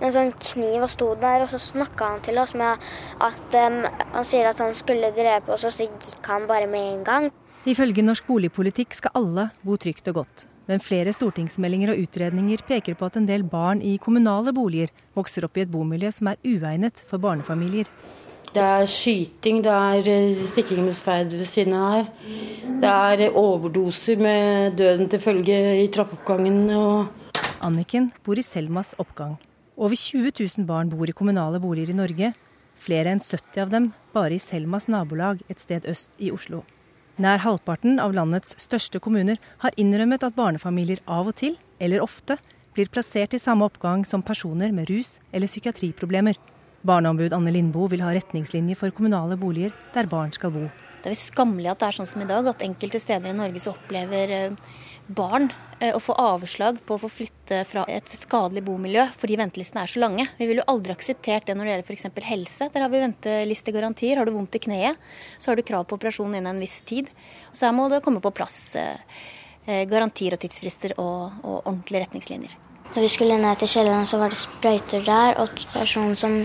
en sånn kniv og sto der, og så snakka han til oss med at um, han sier at han skulle drepe oss, og så gikk han bare med en gang. Ifølge norsk boligpolitikk skal alle bo trygt og godt. Men flere stortingsmeldinger og utredninger peker på at en del barn i kommunale boliger vokser opp i et bomiljø som er uegnet for barnefamilier. Det er skyting, det er eh, stikking med sverd ved siden av her. Det er overdoser med døden til følge i trappeoppgangen. Og Anniken bor i Selmas oppgang. Over 20 000 barn bor i kommunale boliger i Norge. Flere enn 70 av dem bare i Selmas nabolag et sted øst i Oslo. Nær halvparten av landets største kommuner har innrømmet at barnefamilier av og til, eller ofte, blir plassert i samme oppgang som personer med rus- eller psykiatriproblemer. Barneombud Anne Lindboe vil ha retningslinjer for kommunale boliger der barn skal bo. Det er skammelig at det er sånn som i dag, at enkelte steder i Norge så opplever eh, barn eh, å få avslag på å få flytte fra et skadelig bomiljø fordi ventelistene er så lange. Vi ville jo aldri akseptert det når det gjelder f.eks. helse. Der har vi ventelistegarantier. Har du vondt i kneet, så har du krav på operasjon innen en viss tid. Så her må det komme på plass eh, garantier og tidsfrister og, og ordentlige retningslinjer. Når vi skulle ned til kjelleren, så var det sprøyter der, og personen som,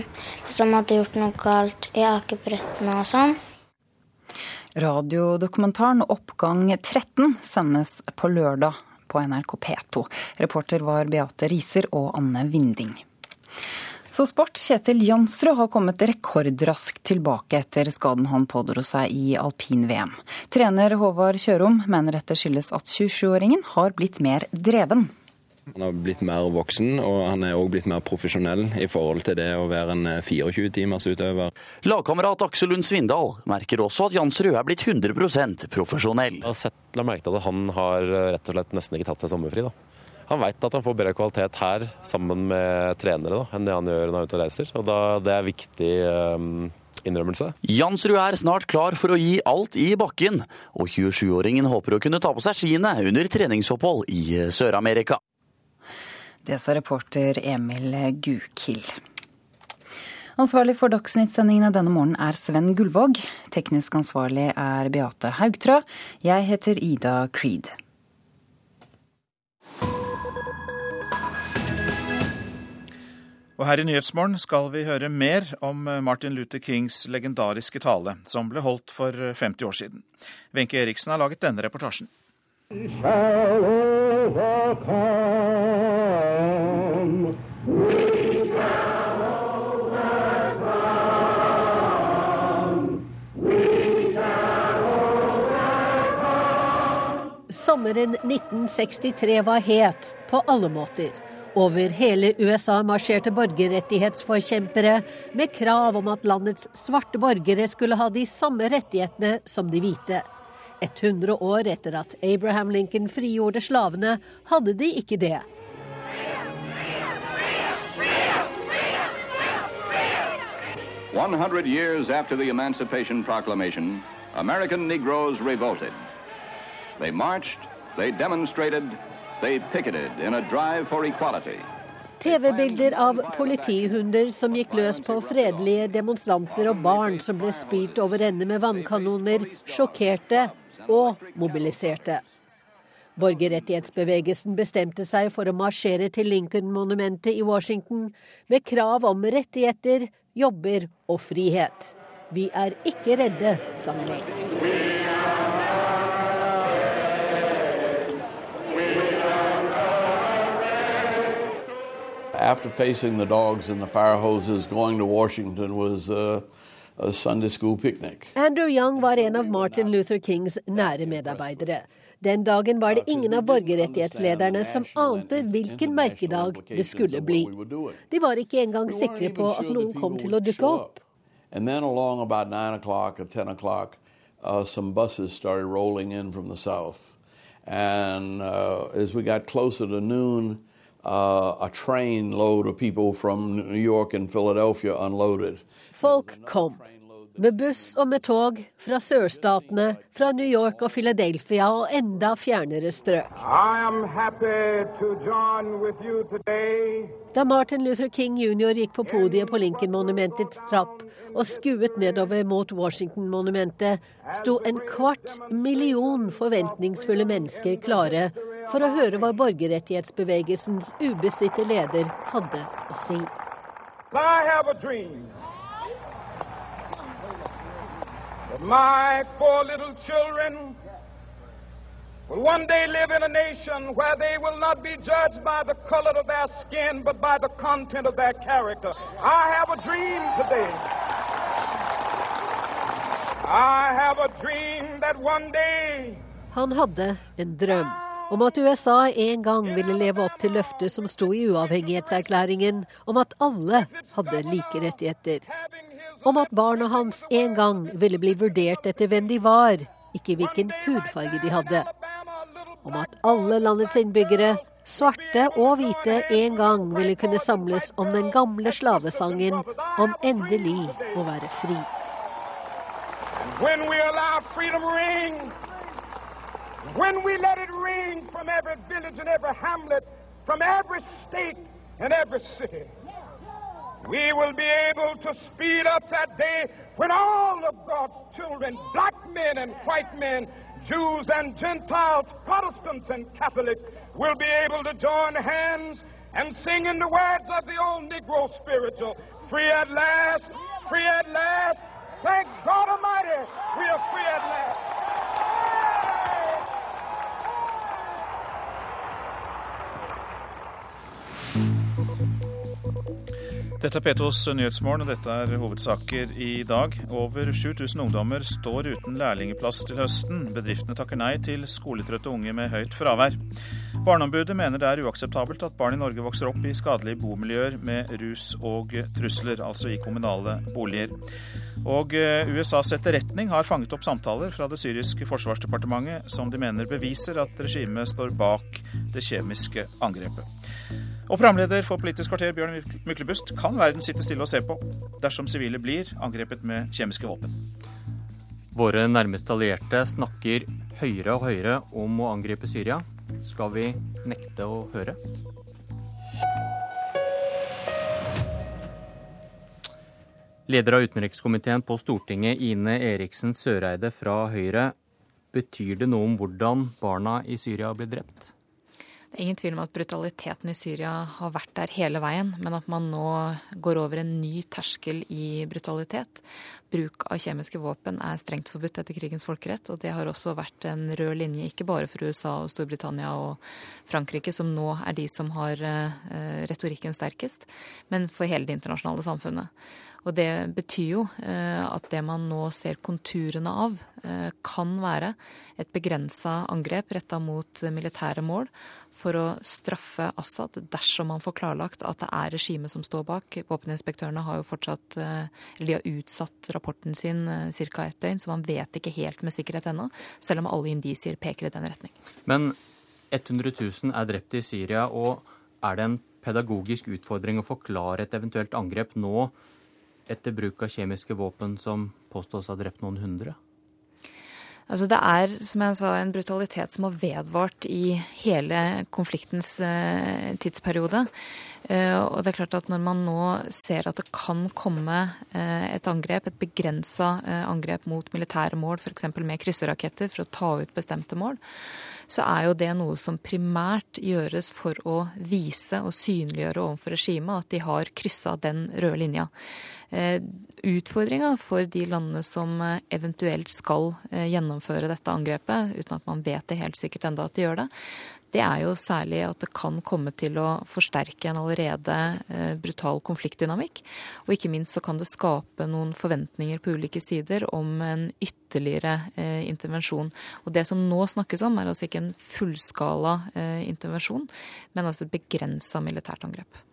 som hadde gjort noe galt i akebrettene og sånn. Radiodokumentaren Oppgang 13 sendes på lørdag på NRK P2. Reporter var Beate Riser og Anne Vinding. Så sport. Kjetil Jansrud har kommet rekordraskt tilbake etter skaden han pådro seg i alpin-VM. Trener Håvard Kjørom mener dette skyldes at 27-åringen har blitt mer dreven. Han har blitt mer voksen, og han er òg blitt mer profesjonell i forhold til det å være en 24-timersutøver. Lagkamerat Aksel Lund Svindal merker også at Jansrud er blitt 100% profesjonell. Jeg har sett, la merke til at han har rett og slett nesten ikke tatt seg sommerfri. da. Han veit at han får bedre kvalitet her sammen med trenere da, enn det han gjør når han er ute og reiser. Og da, Det er viktig um, innrømmelse. Jansrud er snart klar for å gi alt i bakken, og 27-åringen håper å kunne ta på seg skiene under treningsopphold i Sør-Amerika. Det sa reporter Emil Gukild. Ansvarlig for Dagsnytt-sendingene denne morgenen er Sven Gullvåg. Teknisk ansvarlig er Beate Haugtrø. Jeg heter Ida Creed. Og her i Nyhetsmorgen skal vi høre mer om Martin Luther Kings legendariske tale, som ble holdt for 50 år siden. Wenche Eriksen har laget denne reportasjen. Sommeren 1963 var het på alle måter. Over hele USA marsjerte borgerrettighetsforkjempere med krav om at landets svarte borgere skulle ha de samme rettighetene som de hvite. 100 år etter at Abraham Lincoln frigjorde slavene, hadde de ikke det. One hundred years after the Emancipation Proclamation, American Negroes revolted. They marched, they demonstrated, they picketed in a drive for equality. TV-bilder av politihunder som gikk løs på fredelige demonstranter og barn som ble spyrt over ende med vannkanoner, sjokkerte og mobiliserte. Borgerrettighetsbevegelsen bestemte seg for å marsjere til Lincoln-monumentet i Washington med krav om rettigheter, jobber og frihet. Vi er ikke redde, sang de. After facing the dogs and the fire hoses, going to Washington was uh, a Sunday school picnic. Andrew Young var en av Martin Luther Kings nære medarbeidere. Den dagen var det ingen av borgerrettighetslederne som ante hvilken merkedag det skulle bli. De var ikke engang sikre på at noen kom til å dukke opp. And then along about 9 o'clock or 10 o'clock, uh, some buses started rolling in from the south. And uh, as we got closer to noon, uh, a train load of people from New York and Philadelphia unloaded. Folk kom. Med buss og med tog fra sørstatene, fra New York og Philadelphia og enda fjernere strøk. Da Martin Luther King jr. gikk på podiet på Lincoln-monumentets trapp og skuet nedover mot Washington-monumentet, sto en kvart million forventningsfulle mennesker klare for å høre hva borgerrettighetsbevegelsens ubestridte leder hadde å si. I have a dream that my four little children will one day live in a nation where they will not be judged by the color of their skin, but by the content of their character. I have a dream today. I have a dream that one day Han hadde en drøm om at USA en gang ville leve opp til løftet som sto i uavhengighetserklæringen om at alle hadde like rettigheter. Om at barna hans en gang ville bli vurdert etter hvem de var, ikke hvilken hudfarge de hadde. Om at alle landets innbyggere, svarte og hvite, en gang ville kunne samles om den gamle slavesangen om endelig å være fri. when we allow freedom ring, when we let it ring from every village and hamlet, from every state and every city, we will be able to speed up that day when all of God's children, black men and white men, Jews and Gentiles, Protestants and Catholics, will be able to join hands and sing in the words of the old Negro spiritual, free at last, free at last. Thank God Almighty, we are free at last. Dette er P2s Nyhetsmorgen, og dette er hovedsaker i dag. Over 7000 ungdommer står uten lærlingeplass til høsten. Bedriftene takker nei til skoletrøtte unge med høyt fravær. Barneombudet mener det er uakseptabelt at barn i Norge vokser opp i skadelige bomiljøer med rus og trusler, altså i kommunale boliger. Og eh, USAs etterretning har fanget opp samtaler fra det syriske forsvarsdepartementet som de mener beviser at regimet står bak det kjemiske angrepet. Og programleder for Politisk kvarter, Bjørn Myklebust, kan verden sitte stille og se på dersom sivile blir angrepet med kjemiske våpen? Våre nærmeste allierte snakker høyere og høyere om å angripe Syria. Skal vi nekte å høre? Leder av utenrikskomiteen på Stortinget, Ine Eriksen Søreide fra Høyre. Betyr det noe om hvordan barna i Syria blir drept? Ingen tvil om at brutaliteten i Syria har vært der hele veien, men at man nå går over en ny terskel i brutalitet. Bruk av kjemiske våpen er strengt forbudt etter krigens folkerett, og det har også vært en rød linje ikke bare for USA og Storbritannia og Frankrike, som nå er de som har eh, retorikken sterkest, men for hele det internasjonale samfunnet. Og det betyr jo eh, at det man nå ser konturene av, eh, kan være et begrensa angrep retta mot militære mål for å straffe Assad dersom man får klarlagt at det er regimet som står bak. Våpeninspektørene har jo fortsatt, eh, eller de har utsatt rapporten sin ca. ett døgn, så man vet ikke helt med sikkerhet ennå, selv om alle indisier peker i den retning. Men 100 000 er drept i Syria, og er det en pedagogisk utfordring å forklare et eventuelt angrep nå etter bruk av kjemiske våpen som påstås å ha drept noen hundre? Altså det er som jeg sa, en brutalitet som har vedvart i hele konfliktens eh, tidsperiode. Eh, og det er klart at Når man nå ser at det kan komme eh, et angrep, et begrensa angrep mot militære mål, f.eks. med krysseraketter, for å ta ut bestemte mål, så er jo det noe som primært gjøres for å vise og synliggjøre overfor regimet at de har kryssa den røde linja. Eh, Utfordringa for de landene som eh, eventuelt skal eh, gjennomføre dette angrepet, uten at man vet det helt sikkert enda at de gjør det, det er jo særlig at det kan komme til å forsterke en allerede brutal konfliktdynamikk. Og ikke minst så kan det skape noen forventninger på ulike sider om en ytterligere intervensjon. Og det som nå snakkes om, er altså ikke en fullskala intervensjon, men altså et begrensa militært angrep.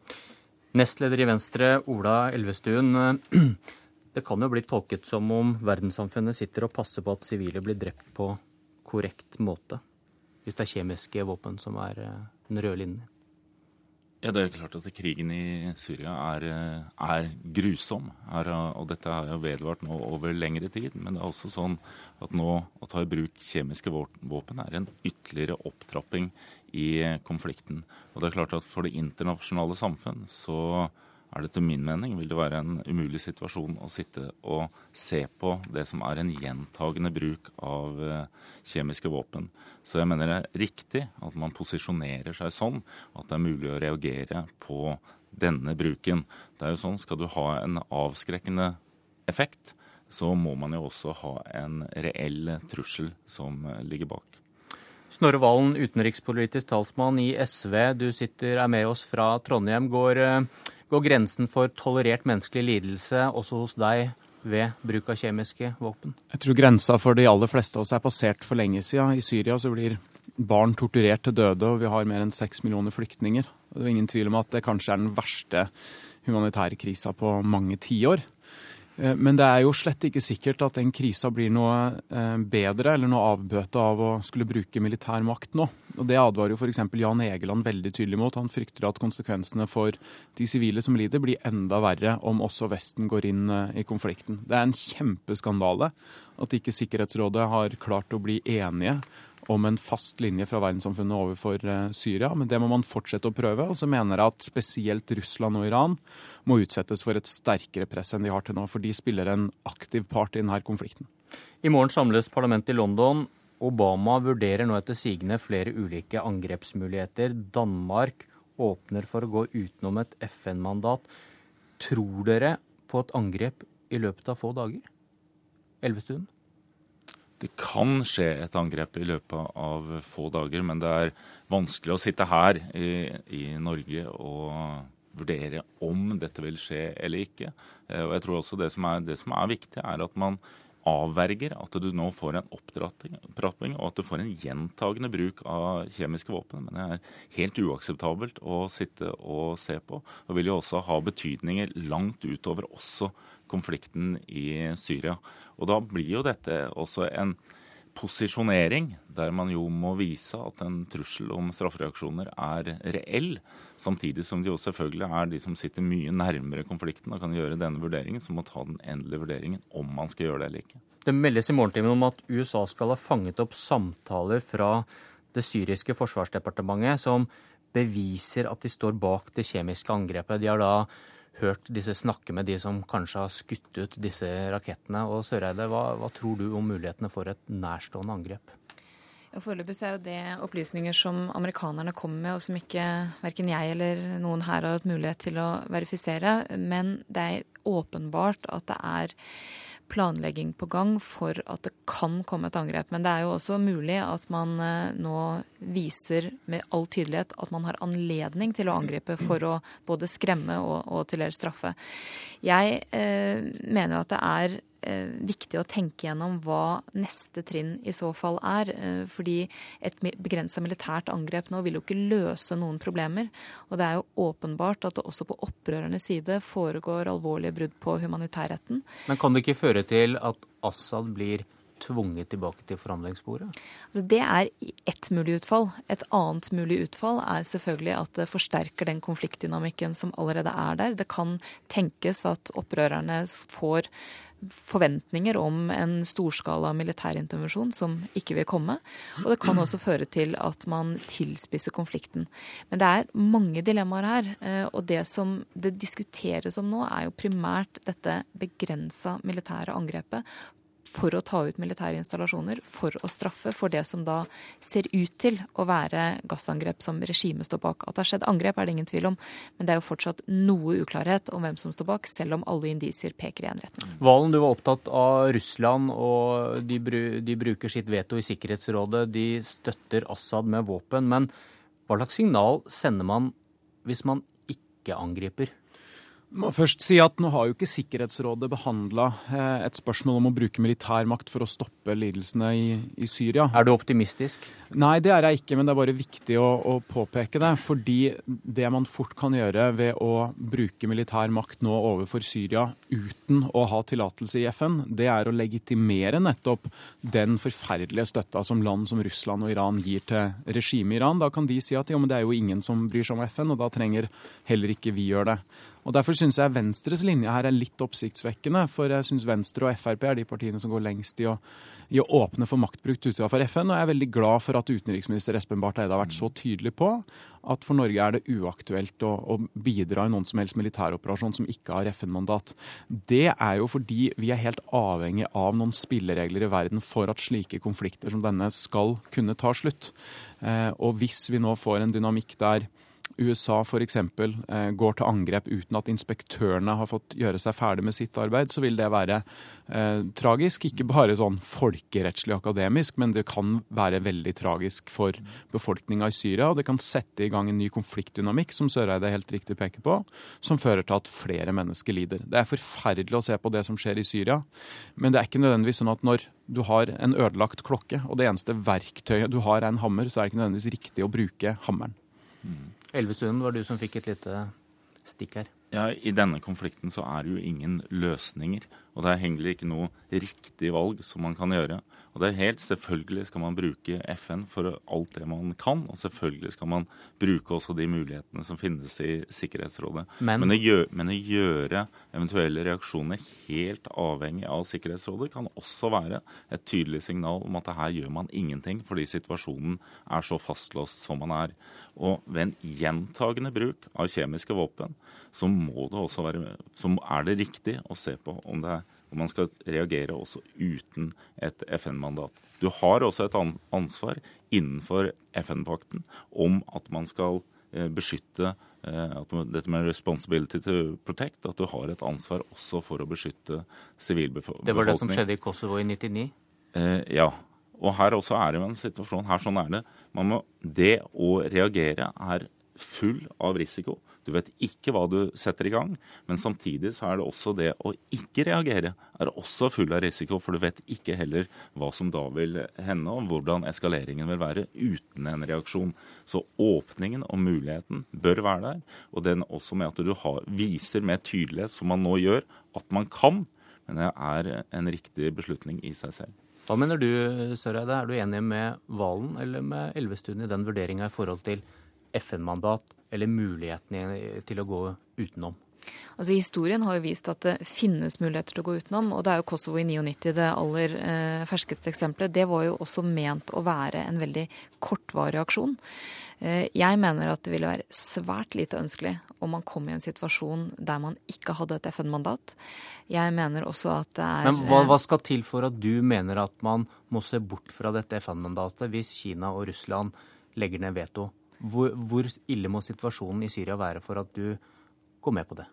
Nestleder i Venstre, Ola Elvestuen. Det kan jo bli tolket som om verdenssamfunnet sitter og passer på at sivile blir drept på korrekt måte. Hvis det er kjemiske våpen som er eh, den røde linjen. Ja, Det er klart at krigen i Syria er, eh, er grusom. Er, og dette har jo vedvart nå over lengre tid. Men det er også sånn at nå å ta i bruk kjemiske våpen er en ytterligere opptrapping i konflikten. Og det er klart at For det internasjonale samfunn så er det etter min mening vil det være en umulig situasjon å sitte og se på det som er en gjentagende bruk av eh, kjemiske våpen. Så jeg mener det er riktig at man posisjonerer seg sånn at det er mulig å reagere på denne bruken. Det er jo sånn, Skal du ha en avskrekkende effekt, så må man jo også ha en reell trussel som ligger bak. Snorre Valen, utenrikspolitisk talsmann i SV. Du sitter, er med oss fra Trondheim. Går, eh, går grensen for tolerert menneskelig lidelse også hos deg ved bruk av kjemiske våpen? Jeg tror grensa for de aller fleste av oss er passert for lenge siden. I Syria så blir barn torturert til døde, og vi har mer enn seks millioner flyktninger. Det er ingen tvil om at det kanskje er den verste humanitære krisa på mange tiår. Eh, men det er jo slett ikke sikkert at den krisa blir noe eh, bedre eller noe avbøte av å skulle bruke militær makt nå. Og Det advarer jo f.eks. Jan Egeland veldig tydelig mot. Han frykter at konsekvensene for de sivile som lider, blir enda verre om også Vesten går inn eh, i konflikten. Det er en kjempeskandale at ikke Sikkerhetsrådet har klart å bli enige om en fast linje fra verdenssamfunnet overfor eh, Syria. Men det må man fortsette å prøve. Og så mener jeg at spesielt Russland og Iran må utsettes for et sterkere press enn de har til nå. For de spiller en aktiv part i denne konflikten. I morgen samles parlamentet i London. Obama vurderer nå etter sigende flere ulike angrepsmuligheter. Danmark åpner for å gå utenom et FN-mandat. Tror dere på et angrep i løpet av få dager? Elvestuen? Det kan skje et angrep i løpet av få dager, men det er vanskelig å sitte her i, i Norge og vurdere om dette vil skje eller ikke. Eh, og jeg tror også det som er, det som er viktig, er at man avverger at du nå får en opptrapping, og at du får en gjentagende bruk av kjemiske våpen. Men det er helt uakseptabelt å sitte og se på. Og vil jo også ha betydninger langt utover også konflikten i Syria. Og da blir jo dette også en posisjonering, der man jo må vise at en trussel om straffereaksjoner er reell, samtidig som det jo selvfølgelig er de som sitter mye nærmere konflikten og kan gjøre denne vurderingen, som må ta den endelige vurderingen om man skal gjøre det eller ikke. Det meldes i morgentimen om at USA skal ha fanget opp samtaler fra det syriske forsvarsdepartementet som beviser at de står bak det kjemiske angrepet. De har da hørt disse snakke med de som kanskje har skutt ut disse rakettene. Og Søreide, hva, hva tror du om mulighetene for et nærstående angrep? Foreløpig er jo det opplysninger som amerikanerne kommer med, og som ikke verken jeg eller noen her har hatt mulighet til å verifisere. Men det er åpenbart at det er planlegging på gang for at det kan komme et angrep. Men det er jo også mulig at man eh, nå viser med all tydelighet at man har anledning til å angripe for å både skremme og, og til dels straffe. Jeg eh, mener at det er viktig å tenke gjennom hva neste trinn i så fall er. Eh, fordi et begrensa militært angrep nå vil jo ikke løse noen problemer. Og det er jo åpenbart at det også på opprørernes side foregår alvorlige brudd på humanitærretten. Men kan det ikke føre til at Assad blir tvunget tilbake til forhandlingsbordet? Altså det er ett mulig utfall. Et annet mulig utfall er selvfølgelig at det forsterker den konfliktdynamikken som allerede er der. Det kan tenkes at opprørerne får forventninger om en storskala militærintervensjon som ikke vil komme. Og det kan også føre til at man tilspisser konflikten. Men det er mange dilemmaer her. Eh, og det som det diskuteres om nå, er jo primært dette begrensa militære angrepet for å ta ut militære installasjoner, for å straffe for det som da ser ut til å være gassangrep som regimet står bak. At det har skjedd angrep, er det ingen tvil om, men det er jo fortsatt noe uklarhet om hvem som står bak, selv om alle indisier peker i en retning. Valen, du var opptatt av Russland, og de, de bruker sitt veto i Sikkerhetsrådet. De støtter Assad med våpen. Men hva slags signal sender man hvis man ikke angriper? Må først si at Nå har jo ikke Sikkerhetsrådet behandla eh, et spørsmål om å bruke militærmakt for å stoppe lidelsene i, i, Syria. Er du optimistisk? Nei, det er jeg ikke, men det er bare viktig å, å, påpeke det. Fordi det man fort kan gjøre ved å bruke militær makt nå overfor Syria uten å ha tillatelse i FN, det er å legitimere nettopp den forferdelige støtta som land som Russland og Iran gir til regimet i Iran. Da kan de si at jo, men det er jo ingen som bryr seg om FN, og da trenger heller ikke vi gjøre det. Og Derfor syns jeg Venstres linje her er litt oppsiktsvekkende. For jeg syns Venstre og Frp er de partiene som går lengst i å, i å åpne for maktbruk utenfor FN. Og jeg er veldig glad for at utenriksminister Espen Barth Eide har vært så tydelig på at for Norge er det uaktuelt å, å bidra i noen som helst militæroperasjon som ikke har FN-mandat. Det er jo fordi vi er helt avhengig av noen spilleregler i verden for at slike konflikter som denne skal kunne ta slutt. Eh, og hvis vi nå får en dynamikk der USA f.eks. Eh, går til angrep uten at inspektørene har fått gjøre seg ferdig med sitt arbeid, så vil det være eh, tragisk. Ikke bare sånn folkerettslig akademisk, men det kan være veldig tragisk for befolkninga i Syria. Og det kan sette i gang en ny konfliktdynamikk, som Søreide helt riktig peker på, som fører til at flere mennesker lider. Det er forferdelig å se på det som skjer i Syria, men det er ikke nødvendigvis sånn at når du har en ødelagt klokke, og det eneste verktøyet du har er en hammer, så er det ikke nødvendigvis riktig å bruke hammeren. Mm. Elvestuen, var du som fikk et lite stikk her. Ja, I denne konflikten så er det jo ingen løsninger. Og det er heller ikke noe riktig valg som man kan gjøre. Og det er helt Selvfølgelig skal man bruke FN for alt det man kan. Og selvfølgelig skal man bruke også de mulighetene som finnes i Sikkerhetsrådet. Men, men, å, gjøre, men å gjøre eventuelle reaksjoner helt avhengig av Sikkerhetsrådet kan også være et tydelig signal om at her gjør man ingenting fordi situasjonen er så fastlåst som man er. Og ved en gjentagende bruk av kjemiske våpen så, må det også være, så er det riktig å se på om det er om man skal reagere også uten et FN-mandat. Du har også et ansvar innenfor FN-pakten om at man skal eh, beskytte eh, at dette med 'responsibility to protect', at du har et ansvar også for å beskytte sivilbefolkningen. Det var det som skjedde i Kosovo i 99? Eh, ja. Og her også er det jo en situasjon her, sånn er det. Må, det å reagere er full av risiko. Du vet ikke hva du setter i gang. Men samtidig så er det også det å ikke reagere er også full av risiko, for du vet ikke heller hva som da vil hende, og hvordan eskaleringen vil være uten en reaksjon. Så åpningen og muligheten bør være der, og den også med at du har, viser med tydelighet, som man nå gjør, at man kan. Men det er en riktig beslutning i seg selv. Hva mener du, Søreide? Er du enig med Valen eller med Elvestuen i den vurderinga i forhold til FN-mandat eller muligheten til å gå utenom? Altså Historien har jo vist at det finnes muligheter til å gå utenom, og det er jo Kosovo i 99 det aller eh, ferskeste eksempelet. Det var jo også ment å være en veldig kortvarig aksjon. Eh, jeg mener at det ville være svært lite ønskelig om man kom i en situasjon der man ikke hadde et FN-mandat. Jeg mener også at det er Men hva, hva skal til for at du mener at man må se bort fra dette FN-mandatet hvis Kina og Russland legger ned veto? Hvor, hvor ille må situasjonen i Syria være for at du går med på det?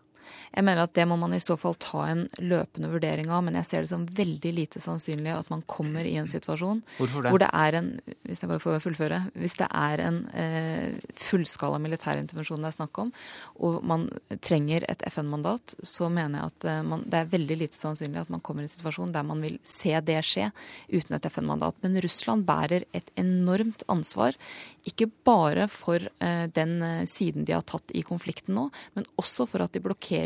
Jeg mener at det må man i så fall ta en løpende vurdering av, men jeg ser det som veldig lite sannsynlig at man kommer i en situasjon det? hvor det er en hvis jeg bare får fullføre, hvis det er en eh, fullskala militærintervensjon det er snakk om, og man trenger et FN-mandat, så mener jeg at eh, man, det er veldig lite sannsynlig at man kommer i en situasjon der man vil se det skje uten et FN-mandat. Men Russland bærer et enormt ansvar, ikke bare for eh, den eh, siden de har tatt i konflikten nå, men også for at de blokkerer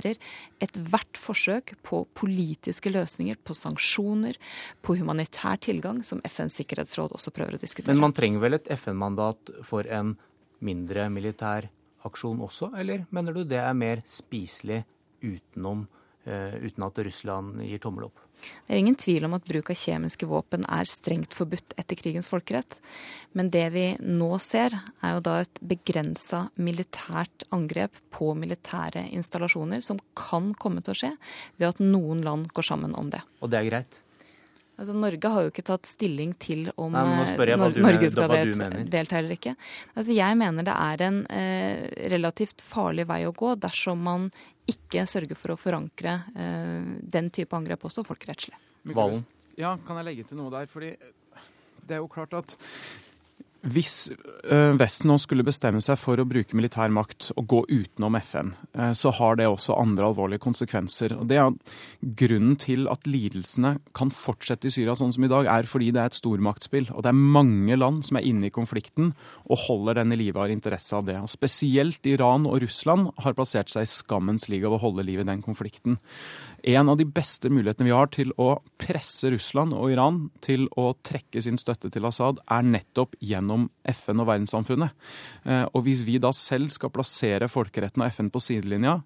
ethvert forsøk på politiske løsninger, på sanksjoner, på humanitær tilgang, som FNs sikkerhetsråd også prøver å diskutere. Men man trenger vel et FN-mandat for en mindre militær aksjon også, eller mener du det er mer spiselig utenom, uh, uten at Russland gir tommel opp? Det er ingen tvil om at bruk av kjemiske våpen er strengt forbudt etter krigens folkerett. Men det vi nå ser, er jo da et begrensa militært angrep på militære installasjoner, som kan komme til å skje ved at noen land går sammen om det. Og det er greit? Altså, Norge har jo ikke tatt stilling til om Nei, Norge skal delta eller ikke. Altså, jeg mener det er en eh, relativt farlig vei å gå dersom man ikke sørge for å forankre eh, den type angrep også folkerettslig. Valen? Ja, kan jeg legge til noe der? Fordi det er jo klart at hvis eh, Vesten nå skulle bestemme seg for å bruke militær makt og gå utenom FN, eh, så har det også andre alvorlige konsekvenser. Og Det er Grunnen til at lidelsene kan fortsette i Syria sånn som i dag, er fordi det er et stormaktspill. Og det er mange land som er inne i konflikten og holder den i live og har interesse av det. Og Spesielt Iran og Russland har plassert seg i skammens liga av å holde liv i den konflikten. En av de beste mulighetene vi har til å presse Russland og Iran til å trekke sin støtte til Assad, er nettopp gjennom FN og verdenssamfunnet. Eh, og hvis vi da selv skal plassere folkeretten og FN på sidelinja,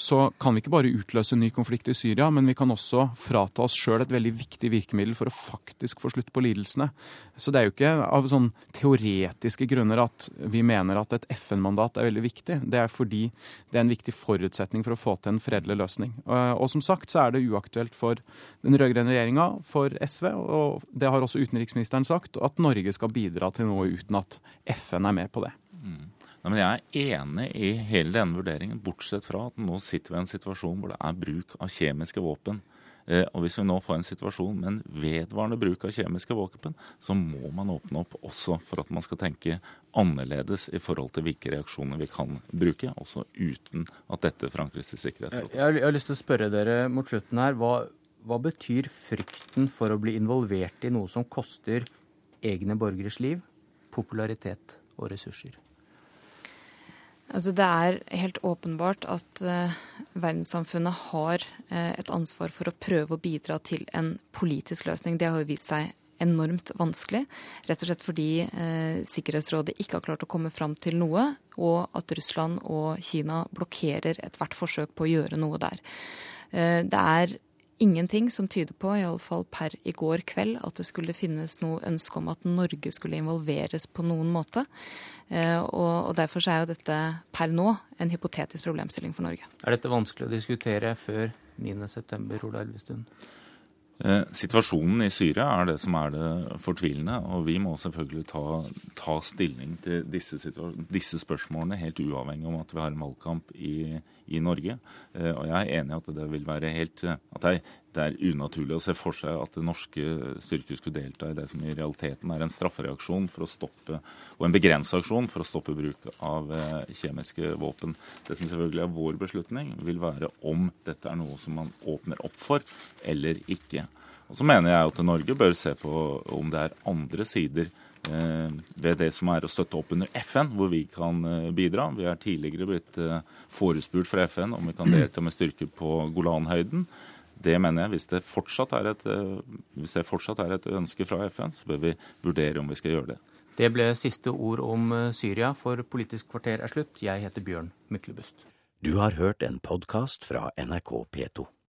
så kan vi ikke bare utløse ny konflikt i Syria, men vi kan også frata oss sjøl et veldig viktig virkemiddel for å faktisk få slutt på lidelsene. Så det er jo ikke av sånn teoretiske grunner at vi mener at et FN-mandat er veldig viktig. Det er fordi det er en viktig forutsetning for å få til en fredelig løsning. Og som sagt, så er det uaktuelt for den rød-grønne regjeringa, for SV, og det har også utenriksministeren sagt, at Norge skal bidra til noe uten at FN er med på det. Mm. Nei, men Jeg er enig i hele denne vurderingen, bortsett fra at nå sitter vi i en situasjon hvor det er bruk av kjemiske våpen. Eh, og Hvis vi nå får en situasjon med en vedvarende bruk av kjemiske våpen, så må man åpne opp også for at man skal tenke annerledes i forhold til hvilke reaksjoner vi kan bruke, også uten at dette forankres i Sikkerhetsrådet. Jeg har lyst til å spørre dere mot slutten her. Hva, hva betyr frykten for å bli involvert i noe som koster egne borgeres liv, popularitet og ressurser? Altså det er helt åpenbart at eh, verdenssamfunnet har eh, et ansvar for å prøve å bidra til en politisk løsning. Det har jo vist seg enormt vanskelig, rett og slett fordi eh, Sikkerhetsrådet ikke har klart å komme fram til noe, og at Russland og Kina blokkerer ethvert forsøk på å gjøre noe der. det er ingenting som tyder på, iallfall per i går kveld, at det skulle finnes noe ønske om at Norge skulle involveres på noen måte. Eh, og, derfor er jo dette per nå en hypotetisk problemstilling for Norge. Er dette vanskelig å diskutere før 9.9., Ola Elvestuen? Eh, situasjonen i Syria er det som er det fortvilende, og vi må selvfølgelig ta, ta stilling til disse, disse, spørsmålene helt uavhengig om at vi har en valgkamp i, i Norge. Eh, og jeg er enig i at det vil være helt, at det er unaturlig å se for seg at norske styrker skulle delta i det som i realiteten er en straffereaksjon for å stoppe, og en begrenset aksjon for å stoppe bruk av eh, kjemiske våpen. Det som selvfølgelig er vår beslutning, vil være om dette er noe som man åpner opp for eller ikke. Og så mener jeg at Norge bør se på om det er andre sider eh, ved det som er å støtte opp under FN, hvor vi kan eh, bidra. Vi er tidligere blitt forespurt fra FN om vi kan delta med styrker på Golanhøyden. Det mener jeg. Hvis det, fortsatt er et, eh, hvis det fortsatt er et ønske fra FN, så bør vi vurdere om vi skal gjøre det. Det ble siste ord om eh, Syria, for Politisk kvarter er slutt. Jeg heter Bjørn Myklebust. Du har hørt en podkast fra NRK P2.